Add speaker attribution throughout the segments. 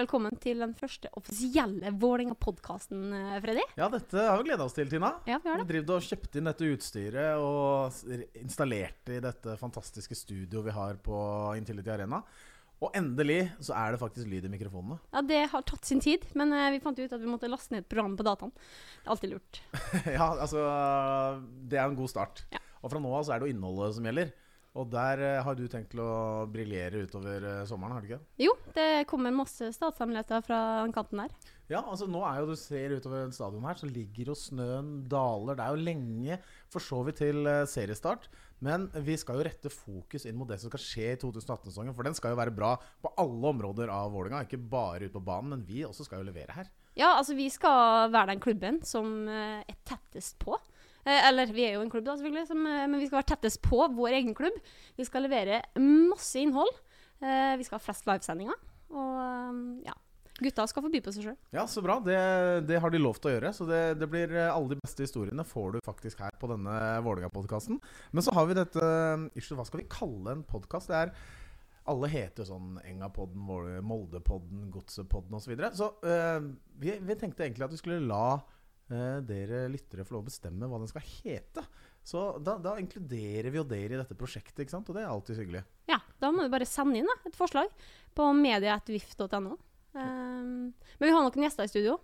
Speaker 1: velkommen til den første offisielle Vålerenga-podkasten, Freddy.
Speaker 2: Ja, dette har vi gleda oss til, Tina.
Speaker 1: Ja, Vi har
Speaker 2: Vi
Speaker 1: det.
Speaker 2: driver og kjøpte inn dette utstyret og installerte i dette fantastiske studioet vi har på Intility Arena. Og endelig så er det faktisk lyd i mikrofonene.
Speaker 1: Ja, Det har tatt sin tid, men eh, vi fant ut at vi måtte laste ned et program på dataen. Det er alltid lurt.
Speaker 2: ja, altså Det er en god start.
Speaker 1: Ja.
Speaker 2: Og fra nå av så er det jo innholdet som gjelder. Og der eh, har du tenkt til å briljere utover eh, sommeren, har du ikke?
Speaker 1: Jo, det kommer masse statshemmeligheter fra den kanten der.
Speaker 2: Ja, altså nå er jo du ser utover stadion her, så ligger jo snøen daler. Det er jo lenge for så vidt til eh, seriestart. Men vi skal jo rette fokus inn mot det som skal skje i 2018-sesongen. For den skal jo være bra på alle områder av Vålerenga. Ikke bare ute på banen, men vi også skal jo levere her.
Speaker 1: Ja, altså vi skal være den klubben som er tettest på. Eh, eller vi er jo en klubb, da, selvfølgelig, som, eh, men vi skal være tettest på vår egen klubb. Vi skal levere masse innhold. Eh, vi skal ha flest livesendinger. Og ja, gutta skal få by på seg sjøl.
Speaker 2: Ja, så bra. Det, det har de lov til å gjøre. Så det, det blir alle de beste historiene får du faktisk her på denne Vålerenga-podkasten. Men så har vi dette Unnskyld, hva skal vi kalle en podkast? Det er alle heter jo sånn Engapodden, Moldepodden, Godsepodden osv. Så, videre. så eh, vi, vi tenkte egentlig at vi skulle la dere lyttere få lov å bestemme hva den skal hete. Så da, da inkluderer vi jo dere i dette prosjektet, ikke sant? og det er alltid hyggelig.
Speaker 1: Ja, da må du bare sende inn da, et forslag på media.vif.no. Um, men vi har noen gjester i studio.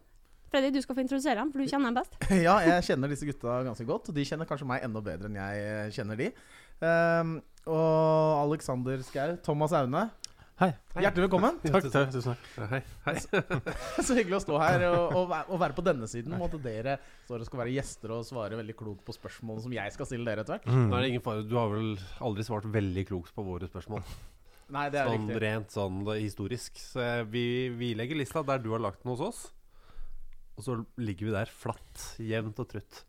Speaker 1: Freddy, du skal få introdusere dem, for du kjenner dem best.
Speaker 2: Ja, jeg kjenner disse gutta ganske godt. Og de kjenner kanskje meg enda bedre enn jeg eh, kjenner de. Um, og Alexander Skau, Thomas Aune,
Speaker 3: Hei.
Speaker 2: hjertelig velkommen.
Speaker 3: Takk, takk, tusen takk.
Speaker 4: Hei. Hei.
Speaker 2: Så hyggelig å stå her og, og, være på denne siden. At dere står og skal være gjester og svare veldig klokt på spørsmålene som jeg skal stille dere etter hvert.
Speaker 3: Mm.
Speaker 4: Nå er det ingen fare. Du har vel aldri svart veldig klokt på våre spørsmål.
Speaker 2: Nei, det er
Speaker 4: Sånn
Speaker 2: riktig.
Speaker 4: rent sånn da, historisk. Så vi, vi legger lista der du har lagt den hos oss. Og så ligger vi der flatt, jevnt og trutt.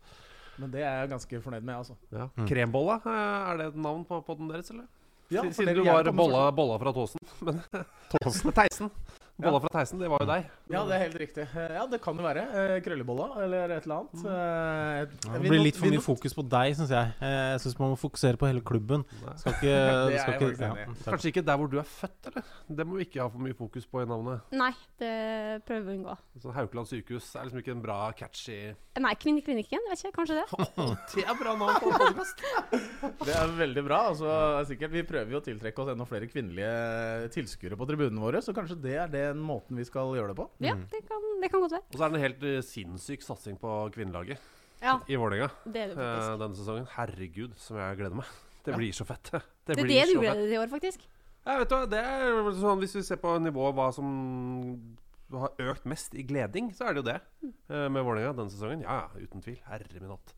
Speaker 2: Men det er jeg ganske fornøyd med, altså.
Speaker 4: Ja.
Speaker 3: Mm.
Speaker 4: Krembolla, eh, er det et navn på den deres, eller?
Speaker 2: Ja,
Speaker 4: Siden du var bolla, bolla fra Tåsen. Men Tåsen? Theisen. Bolla fra Theisen, det var jo deg.
Speaker 2: Ja, det er helt riktig. Eh, Ja, det kan jo være. eh, Krøllebolla eller et eller annet. Mm. et-
Speaker 3: Det blir litt for mye fokus på deg, syns jeg. Eh, Jeg syns man må fokusere på hele klubben. Skal ikke,
Speaker 2: Det
Speaker 3: skal ikke takk.
Speaker 4: Kanskje ikke der hvor du er født, eller? Det må vi ikke ha for mye fokus på i navnet.
Speaker 1: Nei, det prøver vi å unngå.
Speaker 4: Så Haukeland sykehus er liksom ikke en bra catchy
Speaker 1: Nei, Kvinneklinikken, vet ikke, kanskje det?
Speaker 4: Det er bra navn på podkast!
Speaker 2: Det er veldig bra. Altså, sikkert, vi prøver jo å tiltrekke oss enda flere kvinnelige tilskuere på tribunene våre, så kanskje det er den måten vi skal gjøre det på.
Speaker 1: Ja,
Speaker 3: Mm.
Speaker 1: det kan, det kan godt være.
Speaker 4: Og så er det en helt uh, sinnssyk satsing på kvinnelaget
Speaker 1: Ja,
Speaker 4: i Vålerenga
Speaker 1: faktisk.
Speaker 4: denne sesongen. Herregud, som jeg gleder meg. Det
Speaker 2: Ja.
Speaker 4: blir så fett. Det,
Speaker 1: Det er det du gleder deg til i år, faktisk.
Speaker 4: Ja, vet du hva, det er sånn Hvis vi ser på nivået hva som har økt mest i gleding, så er det jo det Uh, med Vålerenga denne sesongen. Ja, ja, uten tvil. Herre min hatt.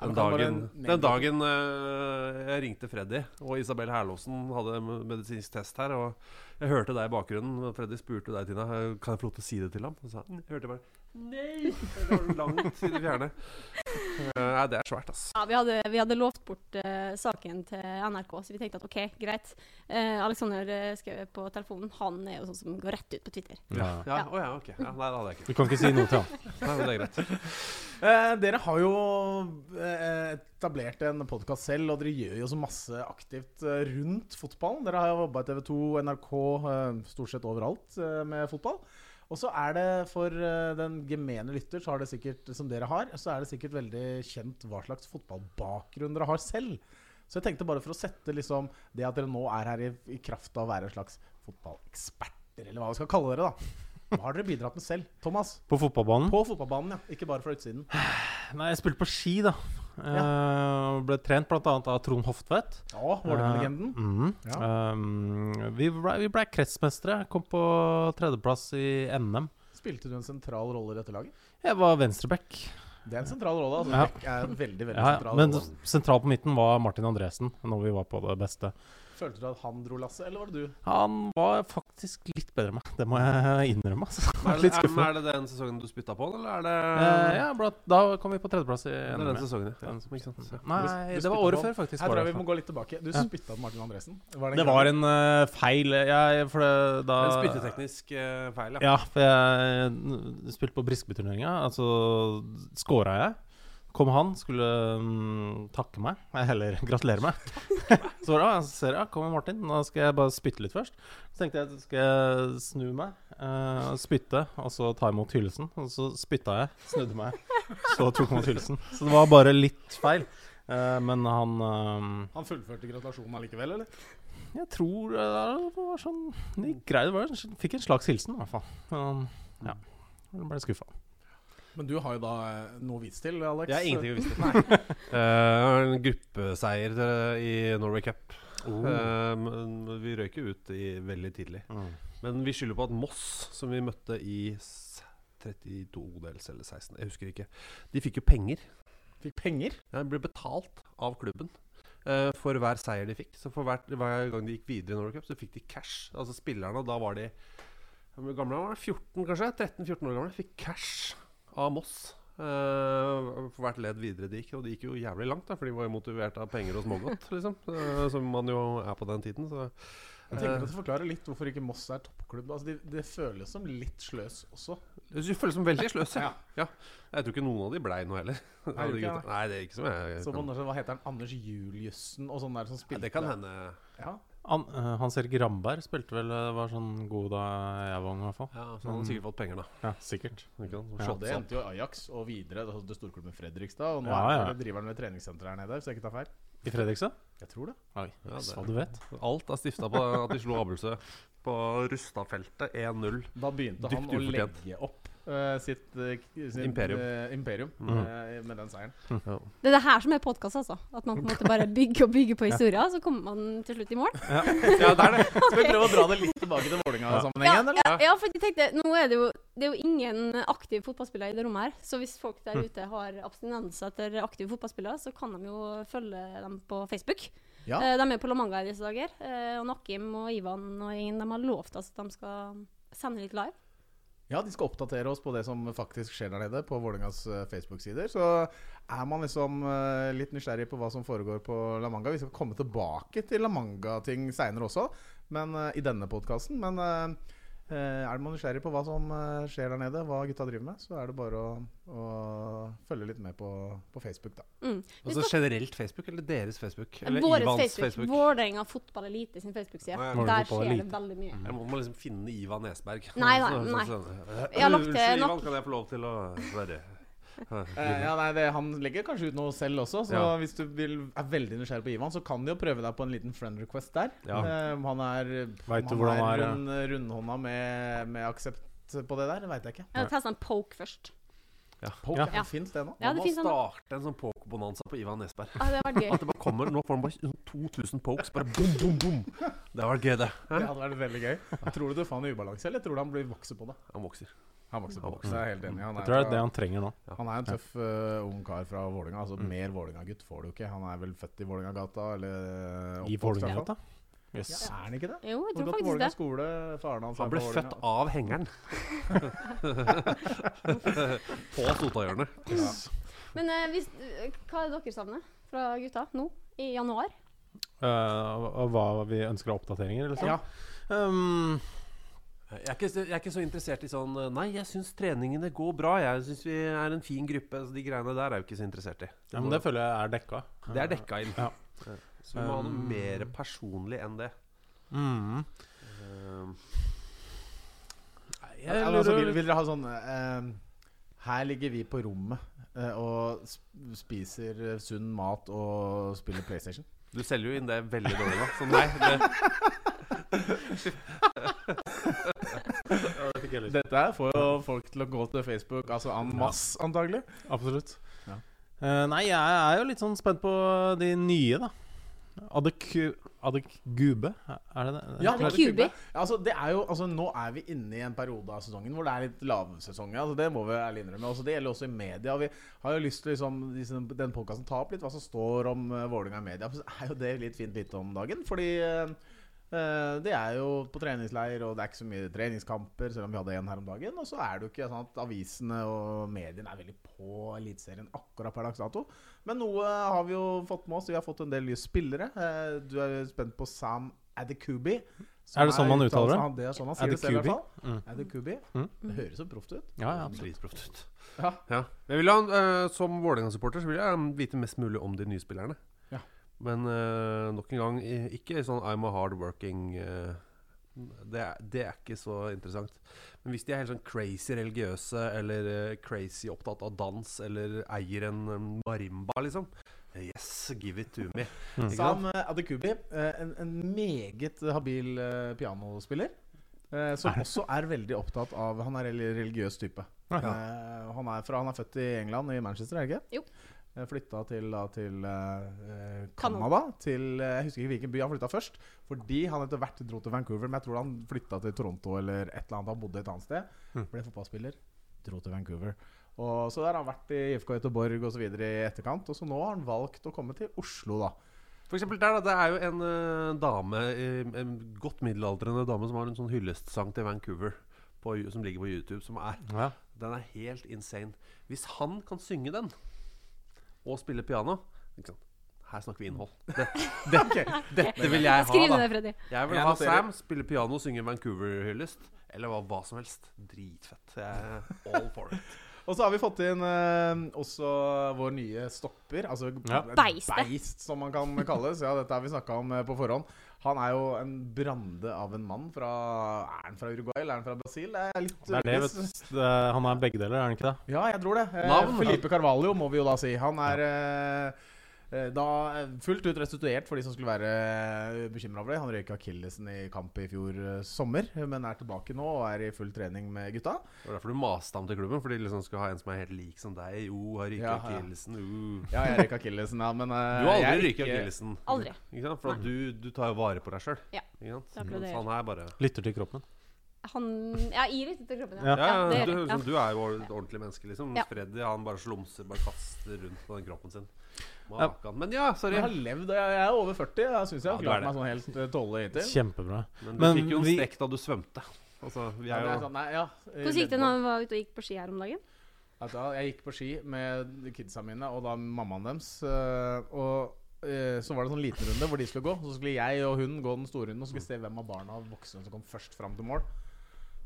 Speaker 4: Den dagen, den dagen eh, jeg ringte Freddy, og Isabel Herlåsen hadde medisinsk test her, og jeg hørte deg i bakgrunnen, Freddy spurte deg, Tina, kan jeg få lov til å si det til ham? Og så jeg hørte jeg bare Nei! Det var langt i det fjerne. Eh, Nei, det er svært, altså.
Speaker 1: Ja, vi hadde, vi hadde lovt bort uh, saken til NRK, så vi tenkte at OK, greit. Uh, Alexander skrev på telefonen. Han er jo sånn som går rett ut på Twitter.
Speaker 3: Ja.
Speaker 4: Ja,
Speaker 1: Ja.
Speaker 4: Oh, ja, ok. Ja, nei, det hadde jeg ikke.
Speaker 3: Du kan ikke si noe til han.
Speaker 4: Nei, men det er greit.
Speaker 2: Eh, dere har jo eh, etablert en podkast selv, og dere gjør jo så masse aktivt eh, rundt fotballen. Dere har jobba i TV 2, NRK, eh, stort sett overalt med fotball. Og så er det for den gemene lytter, så har det sikkert, som dere har, så er det sikkert veldig kjent hva slags fotballbakgrunn dere har selv. Så jeg tenkte bare for å sette liksom det at dere nå er her i, i kraft av å være en slags fotballeksperter, eller hva vi skal kalle dere, da. Hva har dere bidratt med selv? Thomas?
Speaker 3: På fotballbanen?
Speaker 2: På fotballbanen, ja. Ikke bare fra utsiden.
Speaker 3: Nei, jeg spilte på ski, da. Eh, ble trent bl.a. av Trond Hoftvedt.
Speaker 2: Ja, Vålerenga-legenden.
Speaker 3: Uh, mm,
Speaker 2: Ja.
Speaker 3: Um, vi ble, vi ble kretsmestere. Kom på tredjeplass i NM.
Speaker 2: Spilte du en sentral rolle i dette laget?
Speaker 3: Jeg var venstreback.
Speaker 2: Det er en sentral rolle. altså
Speaker 3: Ja.
Speaker 2: Er en veldig, veldig
Speaker 3: Ja, ja.
Speaker 2: sentral
Speaker 3: men
Speaker 2: rolle.
Speaker 3: sentral på midten var Martin Andresen når vi var på det beste.
Speaker 2: Følte du at han dro lasset, eller var det du?
Speaker 3: Han var faktisk litt bedre enn meg, det må jeg innrømme. Altså.
Speaker 4: Er det, er, er det den sesongen du spytta på, eller er det
Speaker 3: Eh, ja, blant, Da kom vi på tredjeplass i
Speaker 4: Det er
Speaker 3: NM.
Speaker 4: den sesongen, ja.
Speaker 3: Den-
Speaker 4: Ikke sant? Ja.
Speaker 3: Nei,
Speaker 2: Du- du
Speaker 3: det var året før, faktisk.
Speaker 2: Her tror jeg vi må gå litt tilbake. Du
Speaker 3: Ja.
Speaker 2: spytta på Martin Andresen. Var
Speaker 3: Det var en uh, feil jeg, For det, da
Speaker 4: En spytteteknisk uh, feil, ja.
Speaker 3: Ja, for jeg spilte på Briskeby-turneringa. Altså scora jeg. Kom han, skulle mm, takke meg, eller gratulere meg. så da ser jeg, kommer Martin, nå skal jeg bare spytte litt først. Så tenkte jeg, skal jeg snu meg, uh, spytte, og så ta imot hyllesten. Og så spytta jeg, snudde meg, så tok imot hyllesten. Så det var bare litt feil. Uh, men han eh,
Speaker 2: Han fullførte gratulasjonen allikevel, eller?
Speaker 3: Jeg tror det var sånn Det gikk greit. det Fikk en slags hilsen, i hvert fall. Men, ja. Jeg ble skuffa.
Speaker 2: Men du har jo da eh, noe å vise til, Alex.
Speaker 4: Jeg har ingenting å vise til. Eh, har en gruppeseier eh, i Norway Cup.
Speaker 3: Oh.
Speaker 4: Uh, vi røyk jo ut i veldig tidlig.
Speaker 3: Mm.
Speaker 4: Men vi skylder på at Moss, som vi møtte i 32-dels eller 16, jeg husker ikke, de fikk jo penger.
Speaker 2: Fikk penger?
Speaker 4: Ja, De ble betalt av klubben Uh, for hver seier de fikk. Så for hver, hver gang de gikk videre i Norway Cup, så fikk de cash. Altså spillerne, da var de gamle var de? 14, kanskje? 13-14 år gamle. Fikk cash av Moss. Uh, for hvert ledd videre de gikk. Og de gikk jo jævlig langt, da, for de var jo motivert av penger og smågodt, liksom. Uh, som man jo er på den tiden. Så
Speaker 2: Jeg tenker at det forklarer litt hvorfor ikke Moss er toppklubb. Altså, det, de føles som litt sløs også.
Speaker 4: Det føles som veldig sløs. Ja.
Speaker 2: Ja.
Speaker 4: Jeg tror ikke noen av de blei noe heller.
Speaker 2: Nei,
Speaker 4: det er ikke som jeg
Speaker 2: Så
Speaker 4: kan-
Speaker 2: hva heter han? Anders Juliussen og sånn der som
Speaker 4: spilte
Speaker 2: spilte
Speaker 4: Det kan hende.
Speaker 2: Ja.
Speaker 3: An, eh, Hans Erik Ramberg spilte vel eh, Var sånn god da jeg var ung, i hvert fall.
Speaker 4: Ja, så han har sikkert fått penger, da.
Speaker 3: Ja, sikkert.
Speaker 4: Ikke sant?
Speaker 3: Ja,
Speaker 2: det endte jo i Ajax og videre til storklubben Fredrikstad. Og nå
Speaker 3: Ja,
Speaker 2: er
Speaker 3: ja.
Speaker 2: det driver han ved treningssenteret her nede, hvis jeg ikke tar feil.
Speaker 3: I Fredrikstad?
Speaker 2: Jeg tror det.
Speaker 3: Oi,
Speaker 4: Ja, det-
Speaker 3: så du vet.
Speaker 4: Alt er stifta på at de slo Abelsø på Rustadfeltet 1-0.
Speaker 2: Da begynte
Speaker 4: Dypt
Speaker 2: han å
Speaker 4: ufortjent.
Speaker 2: legge opp eh, sitt, uh, k- sin,
Speaker 4: Imperium.
Speaker 2: uh, imperium
Speaker 3: mm.
Speaker 2: eh, med den seieren.
Speaker 4: Ja.
Speaker 1: Det er det her som er podkast, altså. At man på en måte bare bygger og bygger på historier, så kommer man til slutt i mål.
Speaker 4: ja, det er det.
Speaker 2: Skal vi prøve å dra det litt tilbake til Vålerenga-sammenhengen, eller?
Speaker 1: Ja, ja, for jeg tenkte, nå er det jo det er jo ingen aktive fotballspillere i det rommet her. Så hvis folk der ute har abstinenser etter aktive fotballspillere, så kan de jo følge dem på Facebook.
Speaker 2: Ja.
Speaker 1: Eh, de er på La Manga i disse dager. Eh, og Nakim og Ivan og ingen, de har lovt oss at de skal sende litt live.
Speaker 2: Ja, de skal oppdatere oss på det som faktisk skjer der nede, på Vålerengas eh, Facebook-sider. Så er man liksom eh, litt nysgjerrig på hva som foregår på La Manga. Vi skal komme tilbake til La Manga-ting seinere også, men eh, i denne podkasten. Men er man nysgjerrig på hva som eh, skjer der nede, hva gutta driver med, så er det bare å, å følge litt med på, på Facebook, da.
Speaker 1: Mm.
Speaker 4: Altså generelt Facebook, eller deres Facebook? Eller
Speaker 1: Våres
Speaker 4: Ivans
Speaker 1: Facebook.
Speaker 4: Facebook?
Speaker 1: Vålerenga Fotball Elite sin Facebook-side. Der
Speaker 3: skjer
Speaker 1: skjer det veldig mye.
Speaker 4: Jeg må, må liksom finne Ivan Nesberg.
Speaker 1: Nei, nei, nei. Jeg har lagt til
Speaker 4: Unnskyld,
Speaker 1: nok-
Speaker 4: Ivan, kan jeg få lov til å være
Speaker 2: Eh, ja, nei, det, Han legger kanskje ut noe selv også, så
Speaker 4: Ja.
Speaker 2: hvis du vil, er veldig nysgjerrig på Ivan, så kan de jo prøve deg på en liten friend request der.
Speaker 4: Ja.
Speaker 2: Eh, han er,
Speaker 3: Vet du
Speaker 2: han
Speaker 3: han
Speaker 2: er
Speaker 3: er,
Speaker 2: rund, rundhånda med, med aksept på det der, det veit jeg ikke.
Speaker 1: Jeg ta sånn poke først.
Speaker 2: Poke,
Speaker 3: Ja.
Speaker 1: Ja.
Speaker 2: Fins det nå?
Speaker 1: Ja,
Speaker 4: Man må starte en sånn poke-bonanza på Ivan Nesberg.
Speaker 1: Ah, det var gøy.
Speaker 4: At det bare kommer Nå får han bare sånn 2000 pokes. Bare bom, bom, bom. Det hadde vært gøy, det.
Speaker 2: Det hadde vært veldig gøy. Tror du du får han i ubalanse, eller tror du han blir vokser på det?
Speaker 4: Han vokser.
Speaker 2: Han vokser på
Speaker 4: Han vokser.
Speaker 2: Jeg er helt enig. Han
Speaker 3: Jeg
Speaker 2: er,
Speaker 3: tror det er
Speaker 2: fra-
Speaker 3: det han trenger nå.
Speaker 2: han er en tøff uh, ung kar fra Vålinga Altså
Speaker 3: Mm.
Speaker 2: Mer Vålinga-gutt får du ikke. Han er vel født i Vålinga-gata, eller
Speaker 3: I
Speaker 2: oppvokst hvert fall.
Speaker 3: Vålerenga,
Speaker 2: Ja, er han ikke det?
Speaker 1: Jo, jeg tror faktisk
Speaker 2: Vålinga
Speaker 1: det.
Speaker 2: skole. Faren hans
Speaker 4: Han ble født av hengeren. På Sotahjørnet.
Speaker 2: Ja.
Speaker 1: Men uh, hvis, uh, hva er det dere savner fra gutta nå i januar?
Speaker 3: Eh, hva vi ønsker av oppdateringer, eller sånn?
Speaker 2: Ja.
Speaker 3: Um,
Speaker 4: Jeg er, ikke, jeg er ikke så interessert i sånn Nei, jeg syns treningene går bra. Jeg syns vi er en fin gruppe. Så de greiene der er jeg jo ikke så interessert i.
Speaker 3: ja, men det føler jeg er dekka.
Speaker 4: Det er dekka inn.
Speaker 3: Ja.
Speaker 4: Så vi må ha noe
Speaker 3: Um,
Speaker 4: mer personlig enn det.
Speaker 3: Mm.
Speaker 4: Um, nei, jeg
Speaker 2: altså, vil, vil dere ha sånn eh, Her ligger vi på rommet uh, og spiser eh, sunn mat og spiller PlayStation.
Speaker 4: Du selger jo inn det veldig dårlig nå. Så nei, det,
Speaker 2: Dette her får jo folk til å gå til Facebook altså en masse, antagelig.
Speaker 3: Absolutt.
Speaker 2: Ja.
Speaker 3: Uh, nei, jeg er jo litt sånn spent på de nye, da. Adekube, Er det det?
Speaker 2: Ja. Ja, altså, det er jo, altså, nå er vi inne i en periode av sesongen hvor det er litt lavsesong. Altså, det må vi ærlig innrømme. Også, det gjelder også i media. Vi har jo lyst til liksom, den podkasten ta opp litt hva som står om uh, Vålerenga i media. For så er jo det litt fint lite om dagen. Fordi eh, det er jo på treningsleir, og det er ikke så mye treningskamper, selv om vi hadde en her om dagen. Og så er det jo ikke sånn at avisene og mediene er veldig på Eliteserien akkurat per dags dato. Men noe har vi jo fått med oss. Vi har fått en del nye spillere. Eh, Du er spent på Sam Adekubi.
Speaker 3: Er det sånn man uttaler det?
Speaker 2: Det er sånn han sier det selv, i hvert fall.
Speaker 3: Mm. Mm.
Speaker 2: Det høres så proft ut.
Speaker 3: Ja, ja, absolutt.
Speaker 4: Dritproft ut.
Speaker 2: Ja.
Speaker 4: Ja. Jeg vil ha, eh, som Vålerenga-supporter så vil jeg vite mest mulig om de nye spillerne.
Speaker 2: Ja.
Speaker 4: Men uh, nok en gang, ikke sånn I'm a hard working uh, det, er, det er ikke så interessant. Men hvis de er helt sånn crazy religiøse, eller uh, crazy opptatt av dans, eller eier en marimba, liksom Yes, give it to me.
Speaker 3: Mm.
Speaker 2: Sam Adekubi, eh, en, en meget habil eh, pianospiller. eh, Som også er veldig opptatt av Han er en religiøs type.
Speaker 3: Ja.
Speaker 2: Eh, han, er fra, han er født i England, i Manchester, er det ikke?
Speaker 1: Jo.
Speaker 2: Eh, Flytta til, da, til eh,
Speaker 1: Canada.
Speaker 2: Canada. Til, eh, jeg husker ikke hvilken by han flytta først. Fordi han etter hvert dro til Vancouver. Men jeg tror han flytta til Toronto eller et eller annet. Han bodde et annet sted.
Speaker 3: Mm.
Speaker 2: Ble fotballspiller. Dro til Vancouver. Og Så der har han vært i IFK Göteborg osv. i etterkant. Og så nå har han valgt å komme til Oslo, da.
Speaker 4: For eksempel der, da. Det er jo en uh, dame, eh, en godt middelaldrende dame, som har en sånn hyllestsang til Vancouver på, som ligger på YouTube, som er
Speaker 3: Ja.
Speaker 4: Den er helt insane. Hvis han kan synge den, og spille piano ikke sant? Her snakker vi innhold. Det, det, dette vil jeg ha, da.
Speaker 1: det, Freddy.
Speaker 4: Jeg vil ha. Sam spille piano og synge Vancouver-hyllest. Eller hva, hva som helst. Dritfett. All for it.
Speaker 2: Og så har vi fått inn eh, også vår nye stopper. Altså
Speaker 3: Ja.
Speaker 2: Beist, som man kan kalles. Ja, dette har vi snakka om eh, på forhånd. Han er jo en brande av en mann fra Er han fra Uruguay eller er han fra Brasil? Det er litt
Speaker 3: Det er det, vet. Det, han er begge deler, er han ikke det?
Speaker 2: Ja, jeg tror det. Eh,
Speaker 4: Navn?
Speaker 2: Felipe Carvalho må vi jo da si. Han er eh, eh, da eh, fullt ut restituert for de som skulle være bekymra over det. Han røyka akillesen i kamp i fjor eh, sommer, men er tilbake nå og er i full trening med gutta.
Speaker 4: Det var derfor du maste ham til klubben. Fordi de liksom skal ha en som er helt lik som deg. Jo, har ryket
Speaker 2: Ja, ja.
Speaker 4: akillesen. Uh.
Speaker 2: Ja, jeg røyka akillesen, ja, men uh,
Speaker 4: Du har aldri
Speaker 2: røyka
Speaker 4: akillesen.
Speaker 1: Aldri.
Speaker 4: Ikke sant? For at du, du tar jo vare på deg sjøl.
Speaker 1: Ja,
Speaker 4: Ikke sant?
Speaker 1: det
Speaker 4: Mens han er bare
Speaker 3: Lytter til kroppen.
Speaker 1: Han Ja, i litt til kroppen,
Speaker 3: Ja.
Speaker 1: ja.
Speaker 4: Ja, ja,
Speaker 1: gjør
Speaker 4: du.
Speaker 1: Ja.
Speaker 4: du er jo et ordentlig menneske, liksom.
Speaker 1: Ja.
Speaker 4: Freddy han bare slumser, bare kaster rundt på den kroppen sin. Makan. Men ja, sorry.
Speaker 2: Jeg har levd, og jeg er over 40. Jeg syns jeg har klart meg sånn helt uh, tålelig hittil.
Speaker 3: Kjempebra.
Speaker 4: Men du
Speaker 3: Men
Speaker 4: fikk jo en
Speaker 3: vi-
Speaker 4: strekk da du svømte. Altså, vi er jo
Speaker 2: sånn, nei, ja,
Speaker 1: Hvordan gikk det når du var ute og gikk på ski her om dagen?
Speaker 2: Du Jeg gikk på ski med kidsa mine og da mammaen deres. øh, Og øh, så var det en sånn liten runde hvor de skulle gå. Så skulle jeg og hun gå den store runden og skulle se hvem av barna og voksne som kom først fram til mål.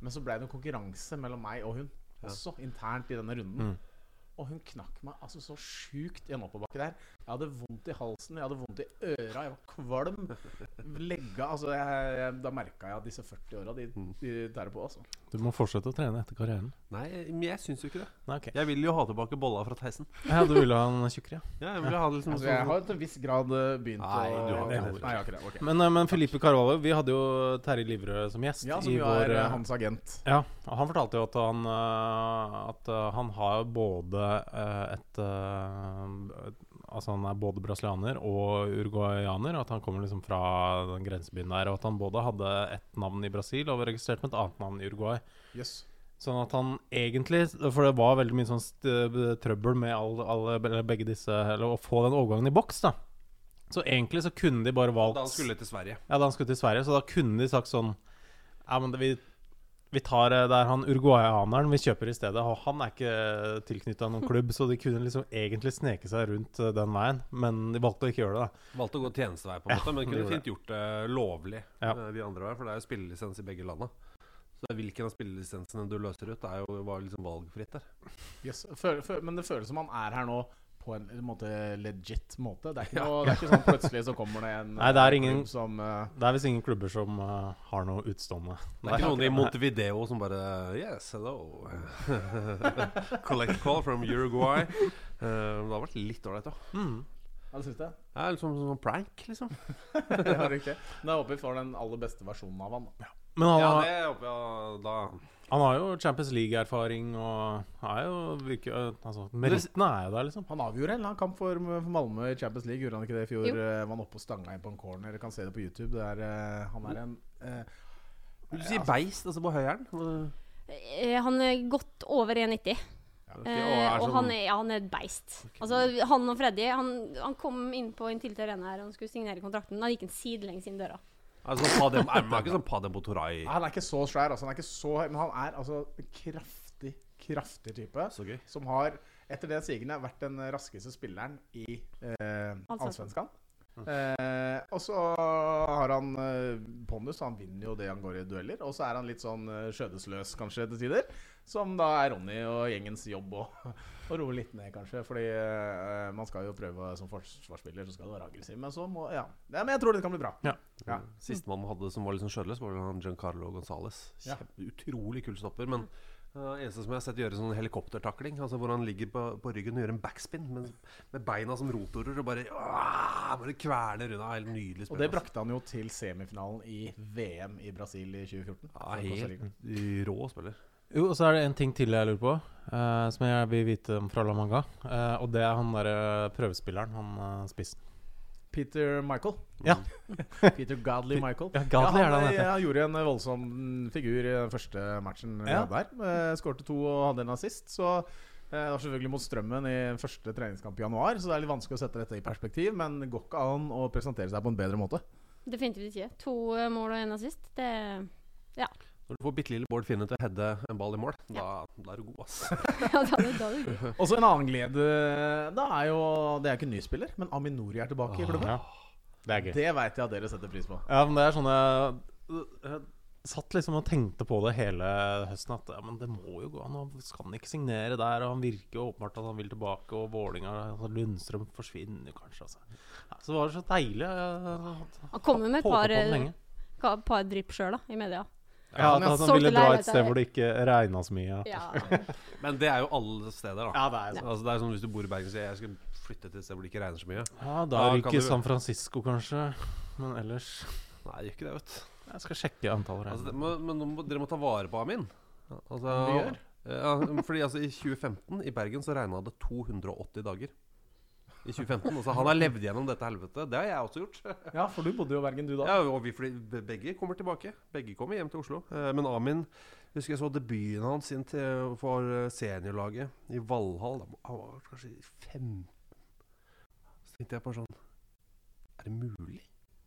Speaker 2: Men så ble det en konkurranse mellom meg og hun, også internt i denne runden. Og hun knakk meg altså så sjukt i en oppoverbakke der. Jeg hadde vondt i halsen, jeg hadde vondt i øra, jeg var kvalm. Legga Altså, jeg, jeg, da merka jeg at disse 40 åra, de,
Speaker 4: Mm.
Speaker 2: de tærer på, altså.
Speaker 3: Du må fortsette å trene etter karrieren.
Speaker 4: Nei, men jeg syns jo ikke det.
Speaker 3: Nei, okay.
Speaker 4: Jeg vil jo ha tilbake bolla fra Theisen.
Speaker 3: Ja, du ville ha en tjukkere, ja.
Speaker 4: Ja, jeg vil ha det liksom
Speaker 2: Altså, jeg har til en viss grad øh, begynt
Speaker 4: Nei,
Speaker 2: å
Speaker 4: du har
Speaker 3: ikke
Speaker 2: Nei, jeg har ikke det. Okay.
Speaker 3: Men, eh, men Felipe Carvalho, vi hadde jo Terje Livrød som gjest
Speaker 2: Ja, som
Speaker 3: i
Speaker 2: jo
Speaker 3: vår
Speaker 2: er
Speaker 3: eh,
Speaker 2: eh, hans agent.
Speaker 3: Ja, og han fortalte jo at han eh, At eh, han har både eh, et eh, Altså han er både brasilianer og uruguayaner, at han kommer liksom fra den grensebyen der. Og at han både hadde ett navn i Brasil og var registrert med et annet navn i Uruguay.
Speaker 2: Yes.
Speaker 3: Sånn at han egentlig For det var veldig mye sånn trøbbel med alle, eller begge disse Eller å få den overgangen i boks, da. Så egentlig så kunne de bare valgt
Speaker 4: Da han skulle til Sverige.
Speaker 3: ja, da han skulle til Sverige, så da kunne de sagt sånn Ja, men det, vi, vi tar eh, Det er han uruguayaneren vi kjøper i stedet. Og han er ikke tilknytta noen klubb, så de kunne liksom egentlig sneke seg rundt eh, den veien. Men de valgte å ikke gjøre det, da.
Speaker 4: Valgte å gå tjenestevei, på en
Speaker 3: Ja,
Speaker 4: måte, men
Speaker 3: de
Speaker 4: kunne fint gjort det lovlig
Speaker 3: Ja.
Speaker 4: De andre veier. For det er jo spillelisens i begge landa. Så hvilken av spillelisensene du løser ut, det er jo, var liksom valgfritt der.
Speaker 2: yes. Føl, føl, men det føles som han er her nå på en, en måte legit måte. Det er ikke, noe, det er ikke sånn plutselig så kommer det en
Speaker 3: Nei, det er
Speaker 2: eh,
Speaker 3: ingen-
Speaker 2: klubb som uh,
Speaker 3: Det er visst ingen klubber som uh, har noe utstående.
Speaker 4: Det er ikke noen i Montevideo som bare Yes, hello. Collect call from Uruguay. Uh, det har vært litt ålreit, da.
Speaker 3: Mm.
Speaker 2: Ja, det syns jeg.
Speaker 4: Det er litt sånn prank, liksom.
Speaker 2: ja, riktig. Men jeg håper vi får den aller beste versjonen av han. da.
Speaker 3: Men han,
Speaker 4: Ja, det håper jeg da
Speaker 3: han har jo Champions League-erfaring og er jo virker, eh, altså, Merittene er jo der, liksom.
Speaker 2: Han avgjorde en eller annen kamp for, for Malmö i Champions League. Gjorde han ikke det i fjor?
Speaker 1: Jo.
Speaker 2: Eh, Var han oppe og stanga inn på en corner? Dere kan se det på YouTube. Det er, uh, han er en vil
Speaker 4: Du sier beist, altså på høyeren?
Speaker 1: Han er godt over 1,90.
Speaker 4: Ok, og
Speaker 1: Eh,
Speaker 4: er
Speaker 1: og
Speaker 4: sånn-
Speaker 1: han er, ja, han er et beist. Altså, han og Freddy han, han kom inn på en tidligere Arena her og skulle signere kontrakten. Da gikk han sidelengs inn døra.
Speaker 4: Altså, Padem, er man ikke sånn Padem Botorai?
Speaker 2: Han er ikke så svær, altså. Han er ikke så men han er altså en kraftig, kraftig type.
Speaker 4: Så gøy.
Speaker 2: Som har, etter det sigende, vært den raskeste spilleren i eh,
Speaker 1: Allsvenskan.
Speaker 2: Eh, og så har han eh, pondus, han vinner jo det han går i dueller. Og så er han litt sånn eh, skjødesløs kanskje til tider. Som da er Ronny og gjengens jobb å å roe litt ned, kanskje. Fordi eh, man skal jo prøve som forsvarsspiller, så skal du være aggressiv. Men så må Ja. ja men jeg tror det kan bli bra. Ja.
Speaker 4: Sistemann man hadde som var litt sånn skjødesløs var han Giancarlo Gonzales.
Speaker 2: Ja.
Speaker 4: Kjempe- Utrolig kul stopper. Men uh, eneste som jeg har sett gjøre sånn helikoptertakling, altså hvor han ligger på, på ryggen og gjør en backspin med, med beina som rotorer og bare ah, Bare kverner unna. Helt nydelig
Speaker 2: Og det brakte han jo til semifinalen i VM i Brasil i 2014.
Speaker 4: Ja, helt rå spiller.
Speaker 3: Jo, og så er det en ting til jeg lurer på, eh, som jeg vil vite om fra La Manga. eh, og det er han derre prøvespilleren, han uh, spissen.
Speaker 2: Peter Michael.
Speaker 3: Ja.
Speaker 2: Peter Godley Michael.
Speaker 3: Ja, Godley er det han
Speaker 2: han, han gjorde en voldsom figur i den første matchen
Speaker 3: Ja.
Speaker 2: der. Eh, Skårte to og hadde en assist. Så eh, det var selvfølgelig mot Strømmen i første treningskamp i januar, så det er litt vanskelig å sette dette i perspektiv. Men det går ikke an å presentere seg på en bedre måte.
Speaker 1: Definitivt ikke. To eh, mål og en assist. Det
Speaker 4: Når du får bitte lille Bård Finne til å heade en ball i mål, da, da er du god, ass.
Speaker 1: Ja, da, er du, da er du god.
Speaker 2: Og så en annen glede Da er jo Det er ikke en ny spiller, men Aminori er tilbake i klubben.
Speaker 3: Ja, det er gøy.
Speaker 2: Det veit jeg at dere setter pris på.
Speaker 3: Ja, men det er sånn jeg, jeg satt liksom og tenkte på det hele høsten. At ja, men det må jo gå an. Han skal han ikke signere der? Og han virker jo åpenbart at han vil tilbake. Og Vålinga altså Lundstrøm forsvinner jo kanskje. Altså. Ja, så var det så deilig. Jeg,
Speaker 1: Han kommer med et par, eh, par drypp sjøl, i media.
Speaker 3: Ja, at
Speaker 2: han
Speaker 3: han ville dra et sted hvor det ikke regna så mye.
Speaker 1: Ja.
Speaker 4: Men det er jo alle steder, da.
Speaker 3: det er
Speaker 4: Altså, det er sånn Hvis du bor i Bergen så jeg skal flytte til et sted hvor det ikke regner så mye.
Speaker 3: Ja,
Speaker 4: Da
Speaker 3: er
Speaker 4: det
Speaker 3: ryker
Speaker 4: du-
Speaker 3: San Francisco, kanskje. Men ellers
Speaker 4: Nei, det gjør ikke det, vet du.
Speaker 3: Jeg skal sjekke antallet
Speaker 4: Altså, det, men må, dere må ta vare på Amin. Altså, Ja, fordi altså, I 2015 i Bergen så regna det 280 dager. I 2015, altså Han har levd gjennom dette helvetet. Det har jeg også gjort.
Speaker 2: Ja, for du bodde jo i Bergen, du da.
Speaker 4: Ja, og vi, fordi Begge kommer tilbake. Begge kommer hjem til Oslo. Eh, men Amin husker jeg så debuten hans inn til, for eh, seniorlaget i Valhall. Han var kanskje 15. Så tenkte jeg på sånn Er det mulig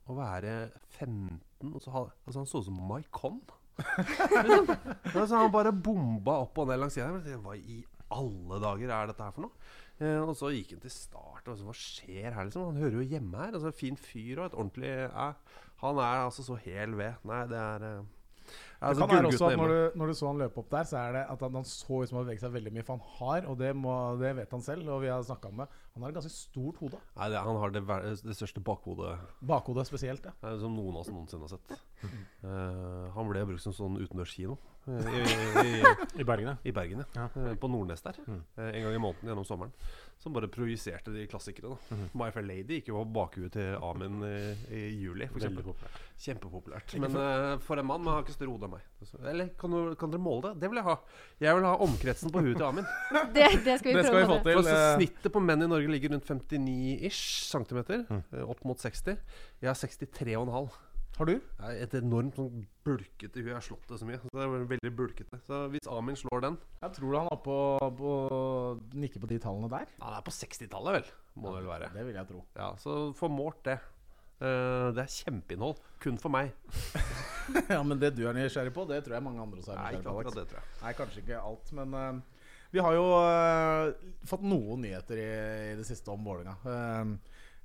Speaker 4: å være 15 og så Altså, han så ut som Maikon. altså, han bare bomba opp og ned langs sida. Hva i alle dager er dette her for noe? Eh, og så gikk han til start. Og så, hva skjer her, liksom? Han hører jo hjemme her. Altså, fin fyr og et ordentlig eh, Han er altså så hel ved. Nei, det er eh,
Speaker 2: Det
Speaker 4: altså,
Speaker 2: kan være også at når du, når du så han løpe opp der, så er det at han, han så ut som han beveget seg veldig mye. For han har, og det, må, det vet han selv, og vi har snakka om det, han har et ganske stort hode.
Speaker 4: Nei, det, han har det, det største bakhodet
Speaker 2: Bakhodet spesielt, ja.
Speaker 4: eh, som noen av oss noensinne har sett. uh, han ble brukt som sånn utendørskino eh, i, i,
Speaker 3: I Bergen,
Speaker 4: i Bergen, ja.
Speaker 3: Ja.
Speaker 4: Eh, På Nordnes der.
Speaker 3: Mm.
Speaker 4: En gang i måneden gjennom sommeren. Som bare projiserte de klassikere. da
Speaker 3: Mm.
Speaker 4: My Fair Lady gikk jo på bakhuet til Amin i, i juli,
Speaker 3: populært.
Speaker 4: Kjempepopulært. Men uh, for en mann men har ikke større hode enn meg. Eller kan, du, kan dere måle det? Det vil jeg ha. Jeg vil ha omkretsen på huet til Amin.
Speaker 1: Det, det skal vi
Speaker 2: Det skal vi få
Speaker 1: til.
Speaker 2: til.
Speaker 4: For så
Speaker 2: eh,
Speaker 4: Snittet på menn i Norge ligger rundt 59-ish centimeter.
Speaker 3: Mm.
Speaker 4: eh, Opp mot 60. Jeg har 63,5.
Speaker 2: Har du?
Speaker 4: Jeg er et enormt sånn bulkete hue. Jeg har slått det så mye. Så det er veldig bulkete. Så hvis Amin slår den
Speaker 2: Jeg tror han er på, på nikker på de tallene der.
Speaker 4: Han er på 60-tallet, vel? Må det vel være.
Speaker 2: Det vil jeg tro.
Speaker 4: Ja, Så få målt det. Eh, det er kjempeinnhold. Kun for meg.
Speaker 2: ja, Men det du er nysgjerrig på, det tror jeg mange andre også er nysgjerrig på.
Speaker 4: det, tror jeg.
Speaker 2: Nei, kanskje ikke alt, men uh, vi har jo uh, fått noen nyheter i, i det siste om Vålerenga.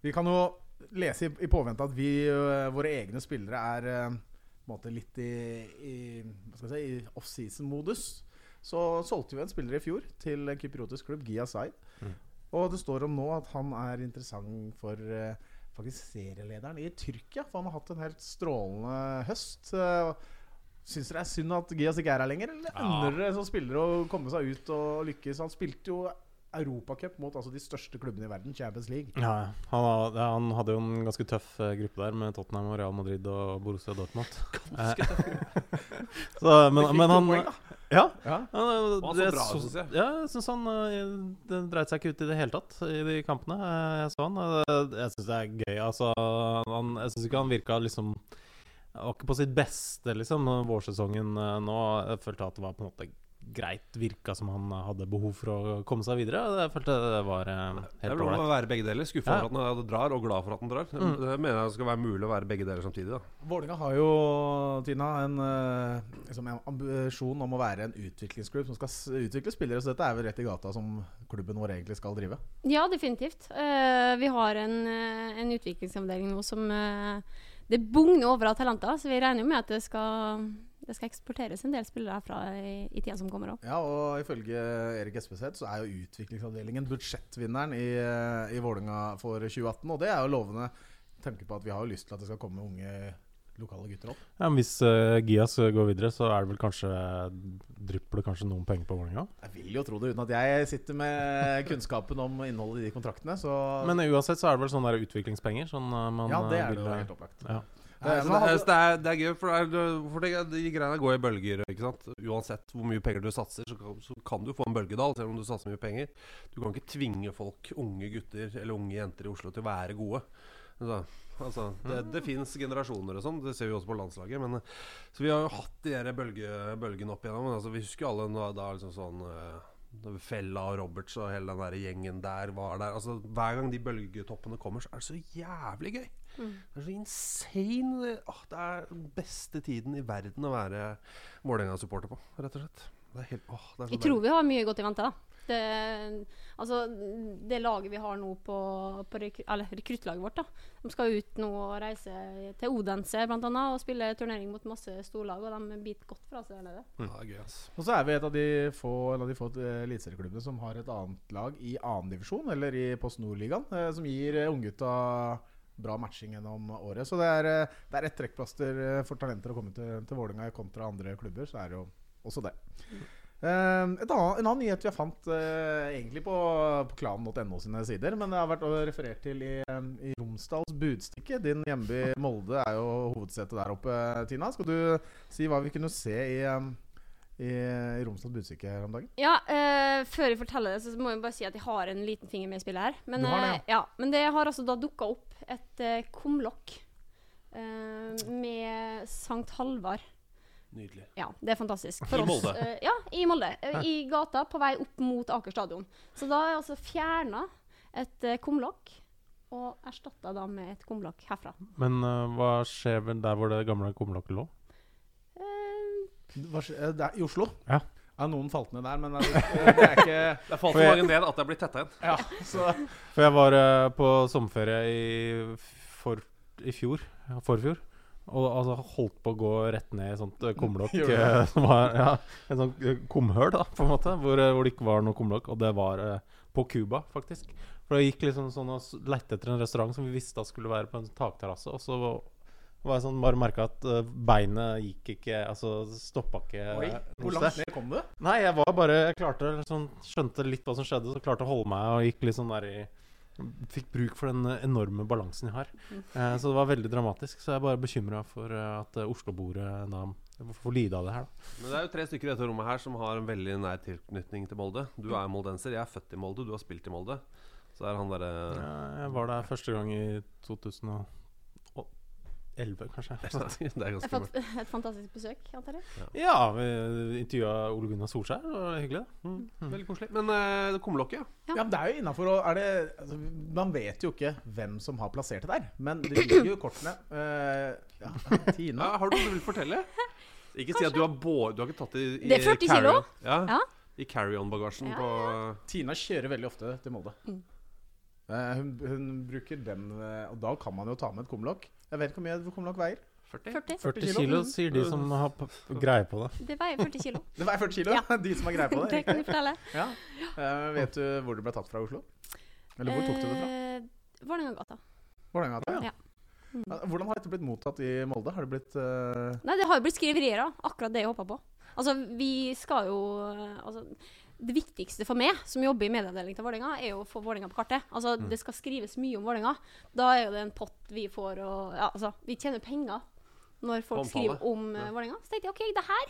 Speaker 2: Vi kan jo lese i, i påvente at vi, våre egne spillere, er måte litt i, i, si, i off-season-modus. Så solgte vi en spiller i fjor til en kypriotisk klubb, Gia Zaid.
Speaker 3: Mm.
Speaker 2: Og det står om nå at han er interessant for eh, faktisk serielederen i Tyrkia. For han har hatt en helt strålende høst. Syns dere det er synd at Gias ikke er her lenger? Eller
Speaker 3: Ja.
Speaker 2: dere som spiller å komme seg ut og lykkes? Han spilte jo Europacup mot altså de største klubbene i verden, Champions League.
Speaker 3: Ja, han, ha- han hadde jo en ganske tøff eh, gruppe der med Tottenham og Real Madrid og Borussia Dortmund. Eh, så, men, men han
Speaker 2: poeng, da.
Speaker 3: Ja.
Speaker 2: Ja.
Speaker 3: Han, eh,
Speaker 4: Han så
Speaker 3: det
Speaker 4: bra, synes jeg.
Speaker 3: Ja, jeg syns han eh, Det dreit seg ikke ut i det hele tatt i de kampene. Eh, Jeg så han. Eh, Jeg syns det er gøy. Altså, han, jeg syns ikke han virka liksom var ikke på sitt beste, liksom, vårsesongen eh, nå. Jeg følte at det var på en måte greit. Virka som han hadde behov for å komme seg videre. Jeg følte det var eh,
Speaker 4: Det er
Speaker 3: helt
Speaker 4: vel lov å være begge deler. Skuffa
Speaker 3: Ja.
Speaker 4: over at han drar, og glad for at han drar.
Speaker 3: Mm.
Speaker 4: Det mener jeg skal være mulig å være begge deler samtidig. da
Speaker 2: Vålinga har jo, Tina, en, eh, liksom en ambisjon om å være en utviklingsklubb som skal utvikle spillere, så dette er vel rett i gata som klubben vår egentlig skal drive.
Speaker 1: Ja, definitivt. Uh, vi har en, en utviklingsavdeling nå som uh, Det bugner over av talenter, så vi regner jo med at det skal, det skal eksporteres en del spillere herfra i, i tida som kommer òg.
Speaker 2: Ja, og ifølge Erik Espeseth så er jo utviklingsavdelingen budsjettvinneren i, eh, i Vålinga for 2018, og det er jo lovende. Tenker på at vi har jo lyst til at det skal komme unge lokale gutter opp.
Speaker 3: Ja, men hvis uh, Gias går videre, så er det vel kanskje drypper det kanskje noen penger på Vålerenga.
Speaker 2: Jeg vil jo tro det, uten at jeg sitter med kunnskapen om innholdet i de kontraktene. Så
Speaker 3: Men eh, uansett så er det vel sånne der utviklingspenger sånn uh, man
Speaker 2: ja, det er det jo helt opplagt.
Speaker 3: ja.
Speaker 4: Det,
Speaker 2: hadde-
Speaker 4: det, er, det er gøy, for, det er, for de greiene går i bølger. Ikke sant? Uansett hvor mye penger du satser, så kan, så kan du få en bølgedal, selv om du satser mye penger. Du kan ikke tvinge folk, unge gutter eller unge jenter i Oslo, til å være gode. Så, altså, det det fins generasjoner og sånn, det ser vi også på landslaget. Men, så vi har jo hatt de der bølge, bølgene opp igjennom. Men altså, vi husker alle da, da liksom sånn eh, Fella og Roberts og hele den der gjengen der var der. Altså, hver gang de bølgetoppene kommer, så er det så jævlig gøy.
Speaker 1: Mm.
Speaker 4: Det er så insane. Åh, det er den beste tiden i verden å være Vålerenga-supporter på, rett og slett. Det er helt, åh, det er så
Speaker 1: Jeg tror vi har mye godt i vente. da. Det, altså, det laget vi har nå på, på rekru, eller rekruttlaget vårt, da. De skal ut nå og reise til Odense blant annet, og spille turnering mot masse storlag. Og de biter godt fra seg der nede.
Speaker 4: Mm. Ja, gøy, ass.
Speaker 2: Og så er vi et av de få, en av de få eh, eliteserieklubbene som har et annet lag i annendivisjon, eller i Post Nord-ligaen, eh, som gir eh, unggutta bra matching gjennom året. Så det er, eh, det er et trekkplaster for talenter å komme til, til Vålerenga kontra andre klubber. Så er det jo også det. Eh, et annet, en annen nyhet vi har fant eh, egentlig på, på klan.no sine sider, men det har vært referert til i, eh, i Romsdals Budstikke. Din hjemby Molde er jo hovedsetet der oppe, Tina. Skal du si hva vi kunne se i, eh, i, i Romsdals Budstikke her om dagen?
Speaker 1: Ja, eh, før jeg forteller det, så må jeg bare si at jeg har en liten finger med i spillet her. Men,
Speaker 2: Du har det,
Speaker 1: ja. ja, men det har altså da dukka opp et eh, kumlokk eh, med Sankt Halvard.
Speaker 4: Nydelig.
Speaker 1: Ja, det er fantastisk.
Speaker 4: I Molde?
Speaker 1: Uh, ja, i Molde. Uh, I gata på vei opp mot Aker stadion. Så da er altså fjerna et uh, kumlokk og erstatta da med et kumlokk herfra.
Speaker 3: Men uh, hva skjer der hvor det gamle kumlokket lå?
Speaker 2: Er I Oslo?
Speaker 3: Ja.
Speaker 2: Ja, noen falt ned der, men det er, det er ikke
Speaker 4: Det falt
Speaker 3: For
Speaker 4: for mange ned at det er blitt tetta igjen.
Speaker 2: Ja, så
Speaker 3: For jeg var uh, på sommerferie i, for, i fjor, ja, forfjor. Og altså holdt på å gå rett ned i sånt uh, kumlokk uh, som var ja, en sånn uh, kumhøl, da, på en måte. Hvor, hvor det ikke var noe kumlokk. Og det var uh, på Cuba, faktisk. For jeg gikk liksom sånn og lette etter en restaurant som vi visste at skulle være på en takterrasse. Og så var var jeg sånn, bare merka at uh, beinet gikk ikke Altså stoppa ikke.
Speaker 2: Oi, hvor langt ned kom du?
Speaker 3: Nei, jeg var bare Jeg klarte liksom, skjønte litt hva som skjedde, så klarte å holde meg og gikk litt sånn der i Fikk bruk for den enorme balansen jeg har. Eh, så det var veldig dramatisk. Så jeg er bare bekymra for eh, at eh, Oslo-bordet da får lide av det her. Da.
Speaker 4: Men det er jo tre stykker i dette rommet her som har en veldig nær tilknytning til Molde. Du er moldenser, jeg er født i Molde, du har spilt i Molde. Så er han derre
Speaker 3: Ja, jeg var der første gang i 2011, kanskje.
Speaker 4: Det er ganske
Speaker 1: har et fantastisk besøk, antar jeg.
Speaker 3: Ja, vi intervjua Ole Gunnar Solskjær. Det var hyggelig. det.
Speaker 4: mm, Veldig koselig. Men uh, det kumlokket, ja.
Speaker 1: Ja.
Speaker 2: Ja, men det er jo innafor altså, Man vet jo ikke hvem som har plassert det der, men det ligger jo kortene. Uh, ja, Tina
Speaker 4: ja. Har du noe du vil fortelle? Ikke si at du har, du har ikke tatt det i, i
Speaker 1: Det er 40 kilo.
Speaker 4: carry-on. Ja,
Speaker 1: Ja.
Speaker 4: I carry-on-bagasjen
Speaker 1: Ja,
Speaker 4: på
Speaker 2: Tina kjører veldig ofte til Molde.
Speaker 1: Mm.
Speaker 2: Uh, hun, hun bruker den, og da kan man jo ta med et kumlokk. Jeg vet ikke hvor mye kumlokk veier.
Speaker 4: 40.
Speaker 1: 40.
Speaker 3: 40
Speaker 2: kilo.
Speaker 3: kilo, sier de som har p greie på det.
Speaker 1: Det veier 40 kilo.
Speaker 2: Det veier 40 kilo,
Speaker 1: Ja.
Speaker 2: de som har greie på det.
Speaker 1: Det kan jeg fortelle.
Speaker 2: Ja. Uh, vet du hvor det ble tatt fra Oslo? Eller hvor tok du det fra?
Speaker 1: Uh, Vålerengagata.
Speaker 2: Vålerengagata,
Speaker 1: Ja. Mm.
Speaker 2: Hvordan har dette blitt mottatt i Molde? Har det blitt uh...
Speaker 1: Nei, det har jo blitt skriverier, da. Akkurat det jeg håpa på. Altså, vi skal jo eh, Altså, det viktigste for meg, som jobber i medieavdelingen til Vålerenga, er jo å få Vålerenga på kartet. Altså,
Speaker 3: Mm.
Speaker 1: det skal skrives mye om Vålerenga. Da er jo det en pott vi får, og ja, altså, vi tjener penger når folk
Speaker 4: Omtale.
Speaker 1: skriver om uh,
Speaker 4: Ja.
Speaker 1: Vålerenga. Så tenkte jeg OK, det her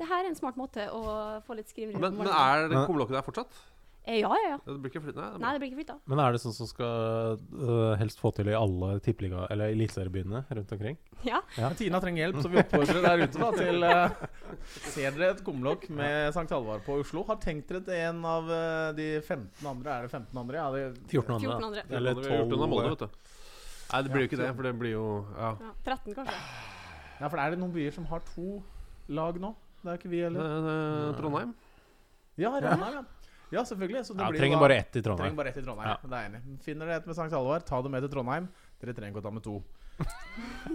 Speaker 1: det her er en smart måte å få litt skriverier om
Speaker 4: men
Speaker 1: men
Speaker 4: er kumlokket der fortsatt?
Speaker 1: Eh, ja, ja, ja.
Speaker 4: Det blir ikke flytta? Nei, det
Speaker 1: Nei, det blir ikke flytta.
Speaker 3: Men er det sånn som skal uh, helst få til i alle tippeliga- eller eliteseriebyene rundt omkring?
Speaker 1: Ja.
Speaker 2: ja. Tina trenger hjelp, så vi oppfordrer der ute da til uh, Ser dere et kumlokk med St. Halvard på Oslo? Har tenkt dere til en av uh, de 15 andre? Er det 15 andre? Ja, det,
Speaker 3: 14 andre.
Speaker 1: 14 andre.
Speaker 3: Eller
Speaker 4: hadde vi
Speaker 3: 12
Speaker 4: Molde, vet du. Nei, det blir jo ikke det, for det blir jo Ja.
Speaker 1: Ja, 13, kanskje.
Speaker 2: ja, for er det noen byer som har to lag nå? Det er ikke vi heller.
Speaker 4: Trondheim.
Speaker 2: Ja, Trondheim, ja. Ja, selvfølgelig. Så det
Speaker 3: Ja,
Speaker 2: blir
Speaker 3: trenger
Speaker 2: da-
Speaker 3: bare ett i
Speaker 2: Trenger
Speaker 3: Trondheim.
Speaker 2: bare ett i Trondheim.
Speaker 3: Ja.
Speaker 2: Det er enig. Finner dere et med St. Halvard, ta det med til Trondheim. Dere trenger ikke å ta med to.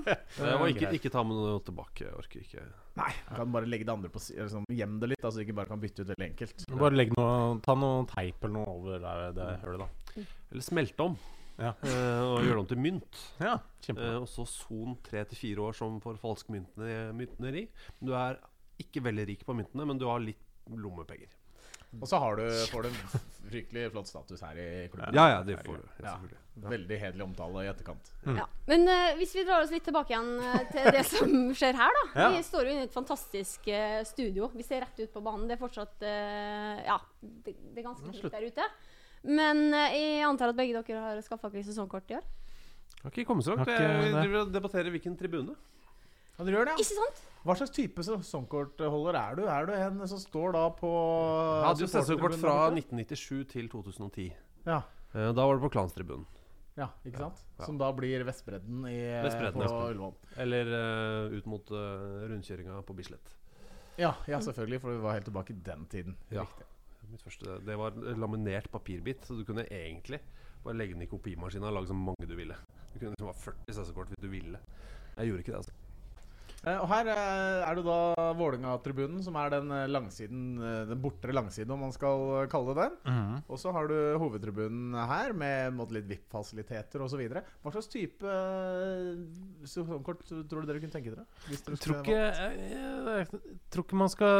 Speaker 4: Eh, og ikke, ikke ta med noe tilbake. Jeg orker ikke.
Speaker 2: Nei, kan bare legge det andre på sånn, Gjem det litt, altså ikke bare kan bytte ut veldig enkelt.
Speaker 3: Bare legg noe, ta noe teip eller noe over der det hølet, da.
Speaker 4: Eller smelte om.
Speaker 3: Ja.
Speaker 4: eh, og gjøre det om til mynt.
Speaker 3: Ja,
Speaker 4: Eh, og så son tre til fire år som for falske myntene- myntneri. Du er ikke veldig rik på myntene, men du har litt lommepenger.
Speaker 2: Og så har du, får du en fryktelig flott status her i klubben.
Speaker 4: Ja, ja, det får du. Ja.
Speaker 2: Veldig hederlig omtale i etterkant.
Speaker 3: Mm.
Speaker 1: Ja. Men uh, hvis vi drar oss litt tilbake igjen eh, til det som skjer her, da.
Speaker 3: Ja.
Speaker 1: Vi står jo inne i et fantastisk uh, studio. Vi ser rett ut på banen. Det er fortsatt Ja, det, det er ganske fint der ute. Men jeg antar at begge dere har skaffa dere sesongkort i år?
Speaker 4: Har ikke kommet så langt. Vi debatterer hvilken tribune.
Speaker 2: Ja, dere gjør det, ja.
Speaker 1: Ikke sant?
Speaker 2: Hva slags type sesongkortholder er du? Er du en som står da på
Speaker 4: Jeg hadde jo sesongkort fra
Speaker 2: supportertribunen der borte?
Speaker 4: 1997 til 2010.
Speaker 2: Ja.
Speaker 4: Eh, Da var det på Klanstribunen.
Speaker 2: ja, ikke sant?
Speaker 4: Ja.
Speaker 2: Som da blir Vestbredden i,
Speaker 4: Vestbredden,
Speaker 2: på
Speaker 4: ja.
Speaker 2: Ullevål.
Speaker 4: Eller uh, ut mot uh, rundkjøringa på Bislett.
Speaker 2: Ja, ja, selvfølgelig, for vi var helt tilbake i den tiden.
Speaker 4: Ja. Mitt første, det var laminert papirbit, så du kunne egentlig bare legge den i kopimaskinen og lage så mange du ville. Du kunne liksom ha 40 sesongkort hvis du ville. Jeg gjorde ikke det, altså.
Speaker 2: Eh, og her eh, er det da Vålerenga-tribunen, som er den eh, langsiden, den bortre langsiden, om man skal kalle det den.
Speaker 3: Mm.
Speaker 2: Og så har du hovedtribunen her, med en måte, litt VIP-fasiliteter osv. Hva slags type sesongkort tror du dere kunne tenke dere? Hvis dere
Speaker 3: Jeg tror ikke, jeg, jeg tror ikke man skal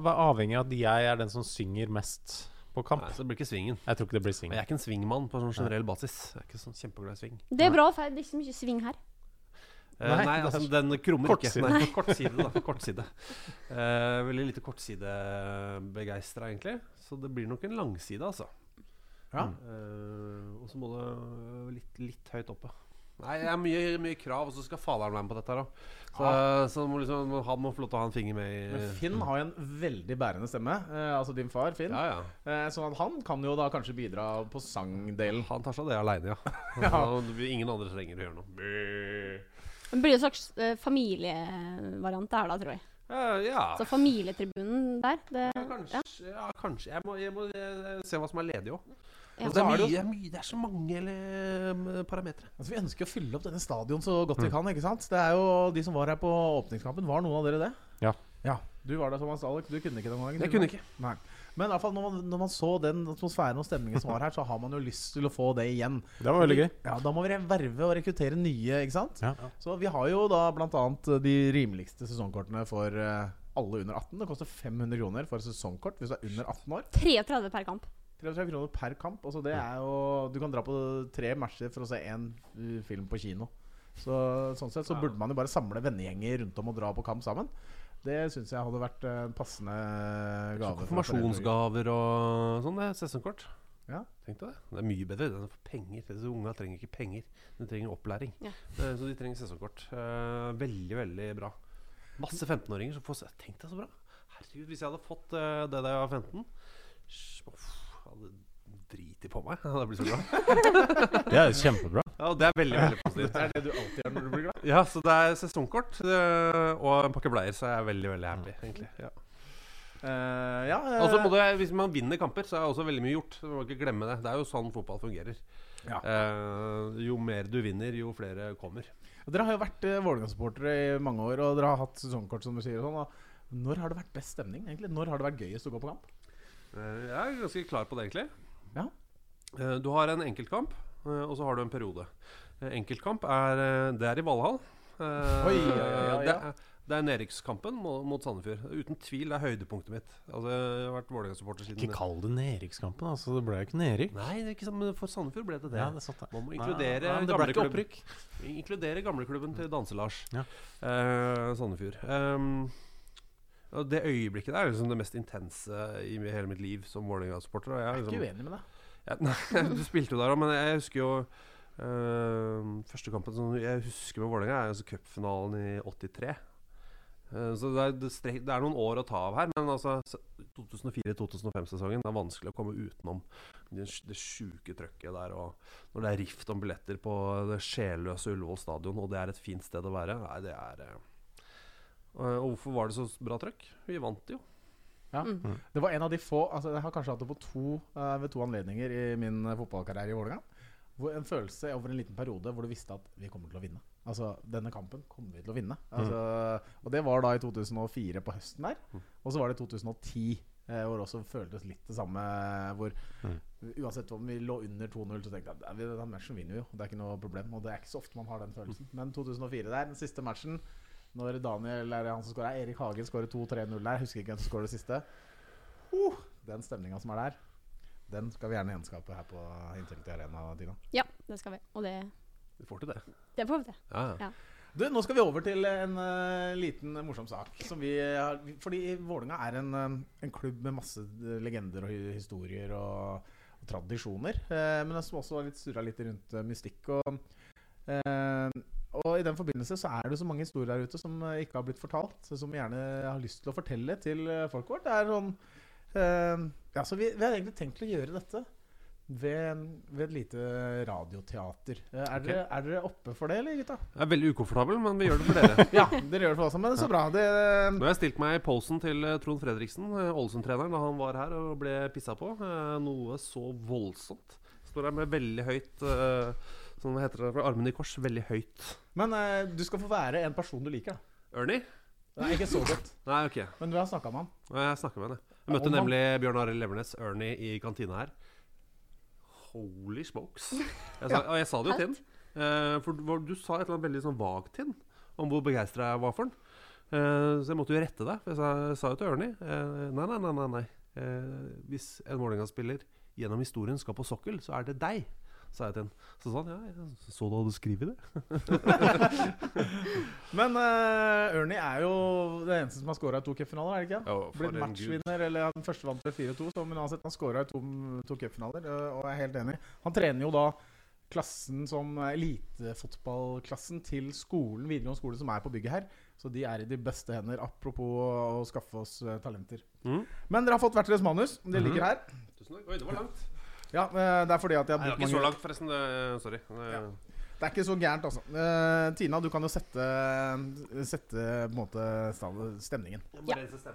Speaker 3: være avhengig av at jeg er den som synger mest på kamp.
Speaker 4: Nei, så det blir ikke svingen.
Speaker 3: Jeg tror ikke det blir
Speaker 4: svingen jeg er ikke en svingmann på sånn generell basis. Jeg er ikke sånn kjempeglad i sving.
Speaker 1: Det er bra, for det er ikke så mye sving her.
Speaker 4: Eh,
Speaker 3: Nei,
Speaker 4: nei, altså den krummer
Speaker 3: kortside.
Speaker 4: ikke. Nei, kortside, da. Kortside. Eh, veldig lite kortsidebegeistra, egentlig. Så det blir nok en langside, altså.
Speaker 2: Ja.
Speaker 4: Eh, og så må det litt, litt høyt oppe. Nei, det er mye, mye krav, og så skal faderen være med på dette her Så, Så, så må liksom, han må få lov til å ha en finger med i
Speaker 2: Men Finn har jo en veldig bærende stemme. Eh, altså din far, Finn.
Speaker 4: Ja, ja.
Speaker 2: Eh, at han kan jo da kanskje bidra på sangdelen.
Speaker 4: Han tar seg av det aleine, ja. ja. ingen andre trenger å gjøre noe.
Speaker 1: Det blir en slags uh, familievariant der, da, tror jeg.
Speaker 4: Uh, ja.
Speaker 1: Så familietribunen der, det
Speaker 4: Ja, kanskje. Ja, kanskje. Jeg må, jeg må eh, se hva som er ledig òg.
Speaker 1: Ja.
Speaker 4: Det, er mye, mye, det er så mange eller, parametere.
Speaker 2: Altså, vi ønsker å fylle opp denne stadion så godt vi
Speaker 3: Mm.
Speaker 2: kan. ikke sant? Det er jo De som var her på åpningskampen, var noen av dere det?
Speaker 3: Ja.
Speaker 2: Ja, Du var der, Thomas Alek. Du kunne ikke den gangen.
Speaker 4: Jeg kunne ikke.
Speaker 2: Nei. Men i hvert fall når man, når man så den atmosfæren og stemningen som var her, så har man jo lyst til å få det igjen.
Speaker 3: Det var veldig gøy.
Speaker 2: Ja, Da må vi verve og rekruttere nye, ikke sant?
Speaker 3: Ja.
Speaker 2: Så vi har jo da bl.a. de rimeligste sesongkortene for eh, alle under 18. Det koster 500 kroner for sesongkort hvis du er under 18 år.
Speaker 1: 33 per kamp.
Speaker 2: 33 kroner per kamp. Altså det er jo Du kan dra på tre matcher for å se én uh, film på kino. Så Sånn sett så burde man jo bare samle vennegjenger rundt om og dra på kamp sammen. Det syns jeg hadde vært en passende gave.
Speaker 4: Konfirmasjonsgaver og sånn. Det er sesongkort.
Speaker 2: Ja.
Speaker 4: Tenk deg det. Det er mye bedre Den får penger. Disse unga trenger ikke penger. De trenger opplæring.
Speaker 1: Ja.
Speaker 4: Eh, Så de trenger sesongkort. Eh, veldig, veldig bra. Masse 15-åringer som får se Tenk deg så bra. Herregud, hvis jeg hadde fått eh, det da jeg var 15 sh- uff, hadde driti på meg. Det hadde blitt så bra.
Speaker 3: Det er kjempebra.
Speaker 4: Ja, det er veldig, veldig positivt.
Speaker 2: Det er det du alltid gjør når du blir glad.
Speaker 4: Ja, så det er sesongkort eh, og en pakke bleier, så jeg er veldig, veldig happy, egentlig. Ja.
Speaker 2: Uh, ja, uh,
Speaker 4: Og så må du, Hvis man vinner kamper, så er også veldig mye gjort. Man må ikke glemme Det Det er jo sånn fotball fungerer.
Speaker 2: Ja.
Speaker 4: Uh, jo mer du vinner, jo flere kommer.
Speaker 2: Dere har jo vært uh, Vålerenga-supportere i mange år, og dere har hatt sesongkort, som du sier. Sånn, når har det vært best stemning? egentlig? Når har det vært gøyest å gå på kamp?
Speaker 4: Jeg er ganske klar på det, egentlig.
Speaker 2: Ja.
Speaker 4: Du har en enkeltkamp, og så har du en periode. Eh, enkeltkamp er eh, Det er i Valhall. Eh,
Speaker 2: Oi, ja, ja, ja,
Speaker 4: Det, det er nedrykkskampen mot, Sandefjord. Uten tvil det er høydepunktet mitt. Altså, jeg har vært Vålerenga-supporter siden
Speaker 3: Ikke kall det nedrykkskampen. Altså, det ble jo ikke nedrykk.
Speaker 4: Nei, det ikke sånn, men for Sandefjord ble det det.
Speaker 3: Ja, det satt.
Speaker 4: Man må inkludere
Speaker 3: ikke
Speaker 4: gamleklubben. Inkludere gamleklubben til Danse-Lars.
Speaker 3: Ja.
Speaker 4: Eh, Sandefjord. Um, Og det øyeblikket der er liksom det mest intense i hele mitt liv som Vålerenga-supporter. Jeg, jeg
Speaker 2: Jeg
Speaker 4: er
Speaker 2: er ikke
Speaker 4: liksom-
Speaker 2: uenig med deg.
Speaker 4: Nei, du spilte jo der òg, men jeg husker jo øh, Første kampen som jeg husker med Vålerenga, er altså cupfinalen i 83. Uh, så det er, det, det er noen år å ta av her, men altså 2004-2005-sesongen Det er vanskelig å komme utenom det, det sjuke trøkket der. Og når det er rift om billetter på det sjelløse Ullevål stadion, og det er et fint sted å være Nei, det er uh, og hvorfor var det så bra trøkk? Vi vant jo.
Speaker 2: Ja.
Speaker 1: Mm.
Speaker 2: Det var en av de få altså Jeg har kanskje hatt det på to, uh, ved to anledninger i min eh, fotballkarriere i Vålerenga. Hvor En følelse over en liten periode hvor du visste at vi kommer til å vinne. Altså, Denne kampen kommer vi til å vinne. Altså, Og det var da i 2004 på høsten der.
Speaker 4: Mm.
Speaker 2: Og så var det i 2010 eh, hvor det også føltes litt det samme. Hvor
Speaker 3: Mm.
Speaker 2: uansett om vi lå under 2-0, så tenkte jeg at den matchen vinner vi jo. Det er ikke noe problem. Og det er ikke så ofte man har den følelsen. Men 2004 der, den siste matchen når Daniel er han som skårer, Erik Hagen skårer 2-3-0 der. Husker ikke hvem som skårer det siste. Uh, den stemninga som er der, den skal vi gjerne gjenskape her på Intility Arena. Tina.
Speaker 1: Ja, det skal vi. Og det,
Speaker 4: Du får til det.
Speaker 1: det får vi til.
Speaker 4: Ja, ja.
Speaker 2: Du, Nå skal vi over til en uh, liten eh, morsom sak. Som vi har, fordi Vålinga er en, eh, en klubb med masse legender og historier og, og tradisjoner. Uh, men som også har litt surra litt rundt mystikk. Og, eh, og i den forbindelse så er det så mange historier der ute som eh, ikke har blitt fortalt. Som vi gjerne har lyst til å fortelle til eh, folk vårt. Det er sånn eh, Ja, så vi, vi har egentlig tenkt å gjøre dette ved, ved et lite radioteater. Eh, er,
Speaker 4: okay.
Speaker 2: dere, er dere oppe for det, eller gutta?
Speaker 4: Jeg er veldig ukomfortabel, men vi gjør det for dere.
Speaker 2: Ja, dere gjør det for oss, men så bra. Det,
Speaker 4: Nå har jeg stilt meg i posen til Trond Fredriksen, Ålesund-treneren, da han var her og ble pissa på. Noe så voldsomt. Står her med veldig høyt Sånn heter det, armene i kors. Veldig høyt.
Speaker 2: Men eh, du skal få være en person du liker. da
Speaker 4: Ernie?
Speaker 2: Nei, ikke så godt,
Speaker 4: Nei, ok.
Speaker 2: men du har snakka med han.
Speaker 4: Jeg snakka med henne. Jeg møtte
Speaker 2: Om han-
Speaker 4: nemlig Bjørn Arild Levernes, Ernie, i kantina her. Holy smokes. Jeg sa, og jeg sa det jo til han. Eh, for du, du sa et eller annet veldig sånn vagt til han om hvor begeistra jeg var for han. Eh, så jeg måtte jo rette deg. For jeg sa, jeg sa jo til Ernie eh, Nei, nei, nei. nei, nei. Eh, hvis en Vålerenga-spiller gjennom historien skal på sokkel, så er det deg. Sa jeg til han. Så sa han ja, jeg så du hadde skrevet det.
Speaker 2: Men uh, Ernie er jo det eneste som har scora i to cupfinaler, er det ikke?
Speaker 4: Ja, for
Speaker 2: Blitt matchvinner, eller han første vant til 4-2, så men uansett, han scora i to, to cupfinaler, eh, og jeg er helt enig. Han trener jo da klassen som eh, elitefotballklassen til skolen, videregående skole som er på bygget her. Så de er i de beste hender, apropos å skaffe oss talenter.
Speaker 4: Mm.
Speaker 2: Men dere har fått hvert deres manus. Det
Speaker 4: Mhm.
Speaker 2: ligger her.
Speaker 4: Tusen takk. Oi, det var langt.
Speaker 2: Ja, eh, det er fordi at jeg har
Speaker 4: Nei, det
Speaker 2: brukt
Speaker 4: var ikke så langt, forresten. Det, sorry. Det,
Speaker 2: Ja. Det er ikke så gærent, altså. Uh, Tina, du kan jo sette, sette på en måte stemningen.
Speaker 4: Jeg
Speaker 1: Ja.
Speaker 4: rense.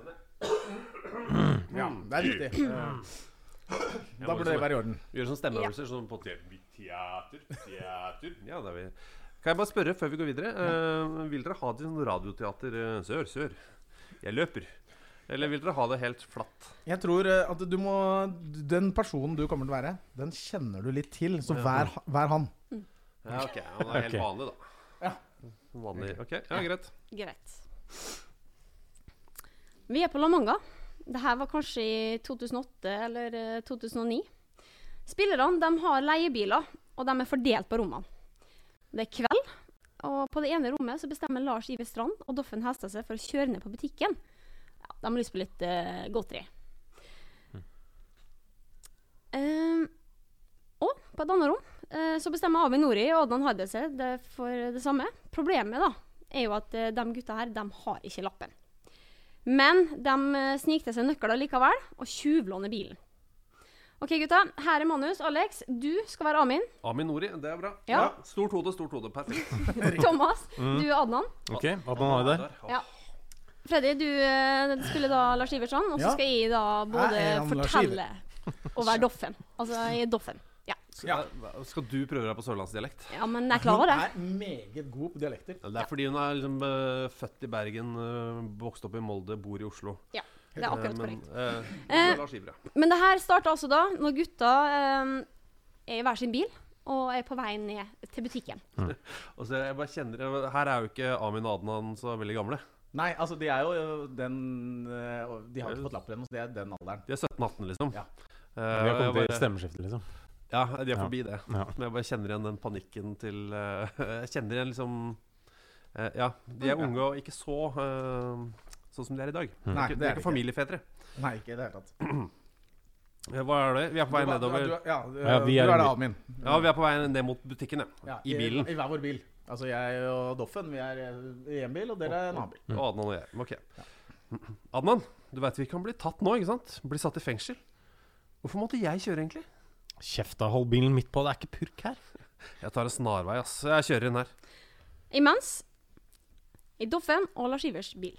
Speaker 2: Ja, det er riktig. Eh, da burde det være i orden.
Speaker 4: Gjøre sånne stemmeøvelser sånn på teater. Teater. Ja, det er vi. Kan jeg bare spørre før vi går videre? Uh, vil dere ha det sånn radioteater eh, sør, sør? Jeg løper. Eller vil dere ha det helt flatt?
Speaker 2: Jeg tror eh, at du må Den personen du kommer til å være, den kjenner du litt til. Så vær, vær han.
Speaker 4: Ja, ok. Han er helt vanlig, da.
Speaker 2: Ja.
Speaker 4: Vanlig. Ok, ja, greit.
Speaker 1: Greit. Vi er på La Manga. Det her var kanskje i 2008 eller eh, 2009. Spillerne de har leiebiler, og de er fordelt på rommene. Det er kveld, og på det ene rommet så bestemmer Lars Iver Strand og Doffen Hestad seg for å kjøre ned på butikken. Ja, de har lyst på litt uh, godteri. Eh, og på et annet rom uh, så bestemmer Avi Nori og Adnan Haide det for det samme. Problemet da, er jo at eh, de gutta her, de har ikke lappen. Men de snikte seg nøkler likevel, og tjuvlåner bilen. Ok, gutta. Her er manus. Alex, du skal være Amin.
Speaker 4: Amin Nori, det er bra.
Speaker 1: Ja.
Speaker 4: Stort hode, stort hode. Perfekt.
Speaker 1: Thomas, du er Adnan.
Speaker 3: Ok, Adnan.
Speaker 4: Der.
Speaker 1: Ja. Freddy, du eh, skulle da Lars Iversson, og så
Speaker 2: Ja.
Speaker 1: skal jeg da både
Speaker 2: Jeg
Speaker 1: fortelle og være Doffen. Altså, er Doffen. Ja.
Speaker 2: Ja.
Speaker 4: Skal- du prøve deg på sørlandsdialekt?
Speaker 1: ja, men jeg klarer det.
Speaker 2: Hun er meget god på dialekter.
Speaker 4: Ja, Det er fordi hun er liksom uh, født i Bergen, uh, vokst opp i Molde, bor i Oslo.
Speaker 1: Ja, det er akkurat
Speaker 4: men,
Speaker 1: korrekt.
Speaker 4: eh,
Speaker 1: Eh, Men det her starta altså da når gutta er i hver sin bil og er på vei ned til butikken.
Speaker 4: Og så jeg bare kjenner Her er jo ikke Amin og Adnan så veldig gamle.
Speaker 2: Nei, altså de er jo den De har ikke fått lapp ennå, så de er den alderen.
Speaker 4: De er 17-18, liksom.
Speaker 2: Ja.
Speaker 4: Uh,
Speaker 3: de har
Speaker 4: jeg
Speaker 3: kommet til stemmeskiftet, liksom.
Speaker 4: Ja, de er
Speaker 3: Ja.
Speaker 4: forbi det.
Speaker 3: Ja.
Speaker 4: Men jeg bare kjenner igjen den panikken til uh, Jeg kjenner igjen liksom uh, Ja, de er unge og ikke så eh, sånn som de er i dag.
Speaker 3: Mm.
Speaker 2: Nei,
Speaker 4: er
Speaker 2: det
Speaker 4: de
Speaker 2: er
Speaker 4: er ikke familiefedre.
Speaker 2: Nei, ikke i det hele tatt.
Speaker 4: Eh, Hva er det? Vi er på vei
Speaker 2: Du
Speaker 4: nedover.
Speaker 2: Du, du, ja, du,
Speaker 3: Ja, vi
Speaker 2: du
Speaker 3: er
Speaker 2: er det
Speaker 3: Amin.
Speaker 2: Admin.
Speaker 4: Ja, vi er på vei ned mot butikken, ja.
Speaker 2: I,
Speaker 4: I bilen.
Speaker 2: I, hver vår bil. Altså jeg og Doffen, vi er i én bil, og dere er i en annen bil.
Speaker 3: Mm.
Speaker 4: Og Adnan og jeg. Ok. Adnan, du veit vi kan bli tatt nå, ikke sant? Bli satt i fengsel. Hvorfor måtte jeg kjøre, egentlig?
Speaker 3: Kjeft da, hold bilen midt på. Det er ikke purk her.
Speaker 4: Jeg tar en snarvei, ass. Jeg kjører inn her.
Speaker 1: Imens i Doffen og Lars Ivers bil.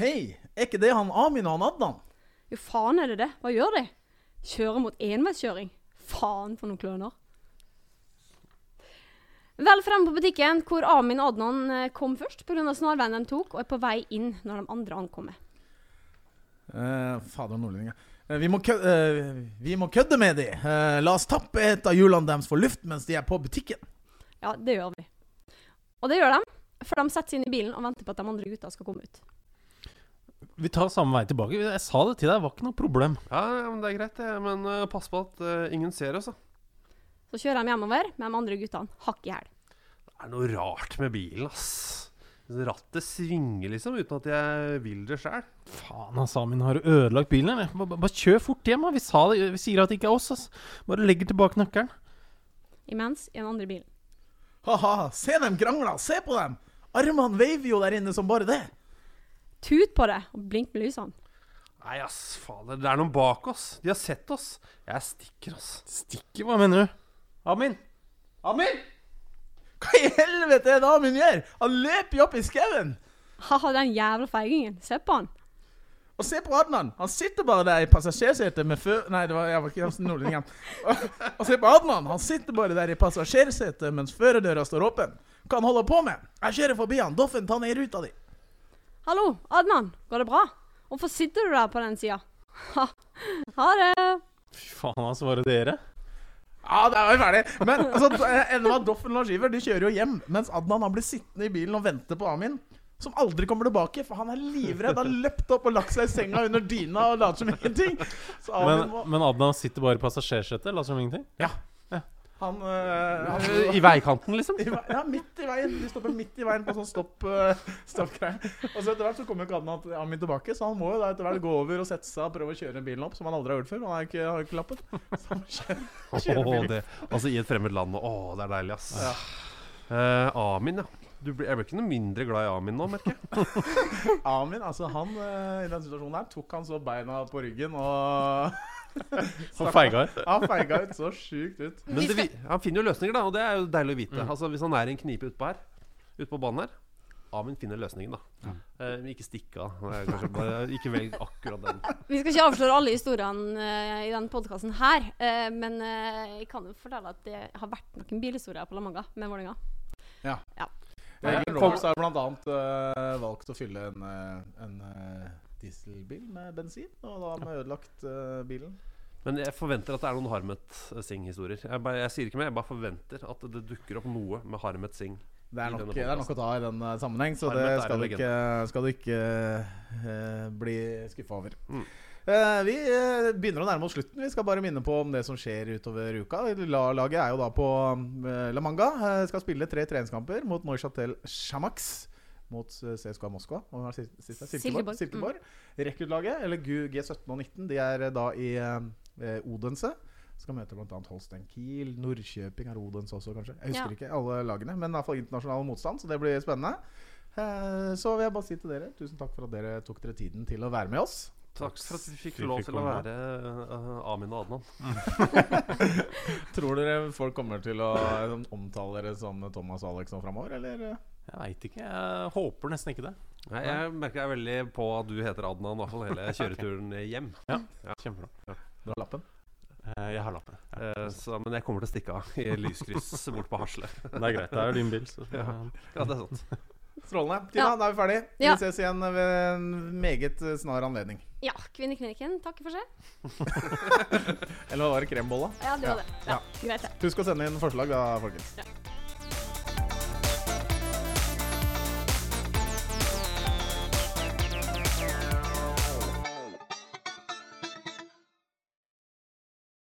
Speaker 2: Hei, er ikke det han Amin og han Adnan?
Speaker 1: Jo, faen er det det. Hva gjør de? Kjører mot enveiskjøring. Faen for noen kløner. Vel fremme på butikken, hvor Amin og Adnan eh, kom først pga. snarveien de tok, og er på vei inn når de andre ankommer.
Speaker 2: Eh, fader nordlendinger. Eh, vi, må eh, vi må kødde med de. Eh, la oss tappe et av hjulene deres for luft mens de er på butikken.
Speaker 1: Ja, det gjør vi. Og det gjør de, for de setter seg inn i bilen og venter på at de andre gutta skal komme ut.
Speaker 3: Vi tar samme vei tilbake. Jeg sa det til deg, det var ikke noe problem.
Speaker 4: Ja, men det er greit, det. Men pass på at ingen ser oss, da.
Speaker 1: Så kjører de hjemover med de andre guttene hakk i hæl.
Speaker 4: Det er noe rart med bilen, ass. Rattet svinger liksom, uten at jeg vil det sjæl.
Speaker 3: Faen, ass, Amin, har du ødelagt bilen. Bare, bare- bare kjør fort hjem, da. Vi, sa det, vi sier at det ikke er oss, ass. Bare legger tilbake nøkkelen.
Speaker 1: Imens i den andre bilen.
Speaker 2: Ha-ha, se dem krangler, se på dem! Armene veiver jo der inne som bare det.
Speaker 1: Tut på det og blink med lysene.
Speaker 4: Nei, ass, fader. Det er noen bak oss. De har sett oss. Jeg stikker, ass.
Speaker 3: Stikker, hva mener du? Amin!
Speaker 4: Amin!
Speaker 2: Hva i helvete er det Amin gjør? Han løper jo opp i skauen!
Speaker 1: Ha-ha, den jævla feigingen. Se på han.
Speaker 2: Og se på Adnan. Han sitter bare der i passasjersetet med fø... Nei, det var, jeg var ikke nordlendingen. Og, og se på Adnan. Han sitter bare der i passasjersetet mens førerdøra står åpen. Hva han holder på med? Jeg kjører forbi han. Doffen, ta ned ruta di.
Speaker 1: Hallo, Adnan. Går det bra? Hvorfor sitter du der på den sida? Ha, ha det.
Speaker 3: Fy faen, altså, var det dere?
Speaker 2: Ja, da er vi ferdig. Men altså, at Doffen og Lars Iver de kjører jo hjem, mens Adnan han blir sittende i bilen og venter på Amin. Som aldri kommer tilbake, for han er livredd. Han har løpt opp og lagt seg i senga under dyna og later som ingenting. Så Amin
Speaker 3: Men,
Speaker 2: må
Speaker 3: men Adnan sitter bare i passasjersetet, later som ingenting?
Speaker 2: Han, øh, han
Speaker 4: I veikanten, liksom?
Speaker 2: I vei- Ja, midt i veien. De stopper midt i veien på sånn stopp uh, stoppgreier. Og så etter hvert så kommer jo ikke han min tilbake, så han må jo da etter hvert gå over og sette seg og prøve å kjøre bilen opp, som han aldri har gjort før. Han har ikke, har ikke lappet. Så han kjører, kjører bilen.
Speaker 4: det, altså i et fremmed land. Å, det er deilig, ass.
Speaker 2: Ja.
Speaker 4: Uh, Amin, ja. Du blir, jeg blir ikke noe mindre glad i Amin nå, merker jeg.
Speaker 2: Amin, altså han uh, i den situasjonen her tok han så beina på ryggen og
Speaker 3: Han feiga ut.
Speaker 2: Han feiga ut så sjukt ut.
Speaker 4: Men det, han finner jo løsninger, da, og det er jo deilig å vite.
Speaker 3: Mm.
Speaker 4: Altså Hvis han er i en knipe utpå her, ute på banen her Amin finner løsningen, da. Eh, ikke stikk av. Ikke velg akkurat den.
Speaker 1: Vi skal ikke avsløre alle historiene uh, i denne podkasten her, uh, men uh, jeg kan jo fortelle at det har vært noen bilhistorier på La Manga med Vålerenga.
Speaker 2: Jørgen Roberts har annet øh, valgt å fylle en, en dieselbil med bensin, og da har vi ødelagt uh, bilen.
Speaker 4: Men jeg forventer at det er noen Harmet Singh-historier. Jeg, bare- jeg sier ikke mer, jeg bare forventer at det dukker opp noe med Harmet Singh.
Speaker 2: Det er, nok, det er nok å ta i den eh, sammenheng, så det skal du ikke, skal du ikke uh, bli skuffa over.
Speaker 4: Mm.
Speaker 2: Uh, vi uh, begynner å nærme oss slutten. Vi skal bare minne på om det som skjer utover uka. La laget er jo da på eh, La Manga. Eh, skal spille tre treningskamper mot Neuchâtel Chamax. Mot eh, CSKA Moskva. Og hvem er sist- sist? Silkeborg.
Speaker 1: Silkeborg.
Speaker 2: Mm. Rekruttlaget, eller G17 og 19, de er eh, da i eh, Odense. Skal møte bl.a. Holstein Kiel. Nordkjøping er Odense også, kanskje. Jeg husker
Speaker 1: Ja.
Speaker 2: ikke alle lagene, men i hvert fall internasjonal motstand, så det blir spennende. Eh, Så vil jeg bare si til dere tusen takk for at dere tok dere tiden til å være med oss.
Speaker 4: Takk for at vi fikk lov til å være uh, Amin og Adnan.
Speaker 2: Tror dere folk kommer til å eh, omtale dere som Thomas og Alex nå framover, eller?
Speaker 3: Jeg veit ikke. Jeg håper nesten ikke det.
Speaker 4: Nei, jeg merker jeg er veldig på at du heter Adnan, i hvert fall hele kjøreturen hjem.
Speaker 3: Ja, Kjempebra.
Speaker 2: Du har lappen?
Speaker 3: Eh, Jeg har lappen. Ja.
Speaker 4: Eh, så, men jeg kommer til å stikke av i lyskryss bort på Hasle.
Speaker 3: Det er greit. Det er jo din bil. Så,
Speaker 4: Ja. Ja, det er sant.
Speaker 2: Strålende. Tina,
Speaker 1: Ja.
Speaker 2: da er vi ferdig. Vi
Speaker 1: Ja.
Speaker 2: ses igjen ved en meget eh, snar anledning.
Speaker 1: Ja, Kvinneklinikken takker for seg.
Speaker 2: Eller var det krembolla?
Speaker 1: Ja, det var det. Ja, Greit, det.
Speaker 2: Husk å sende inn forslag, da, folkens.
Speaker 1: Ja.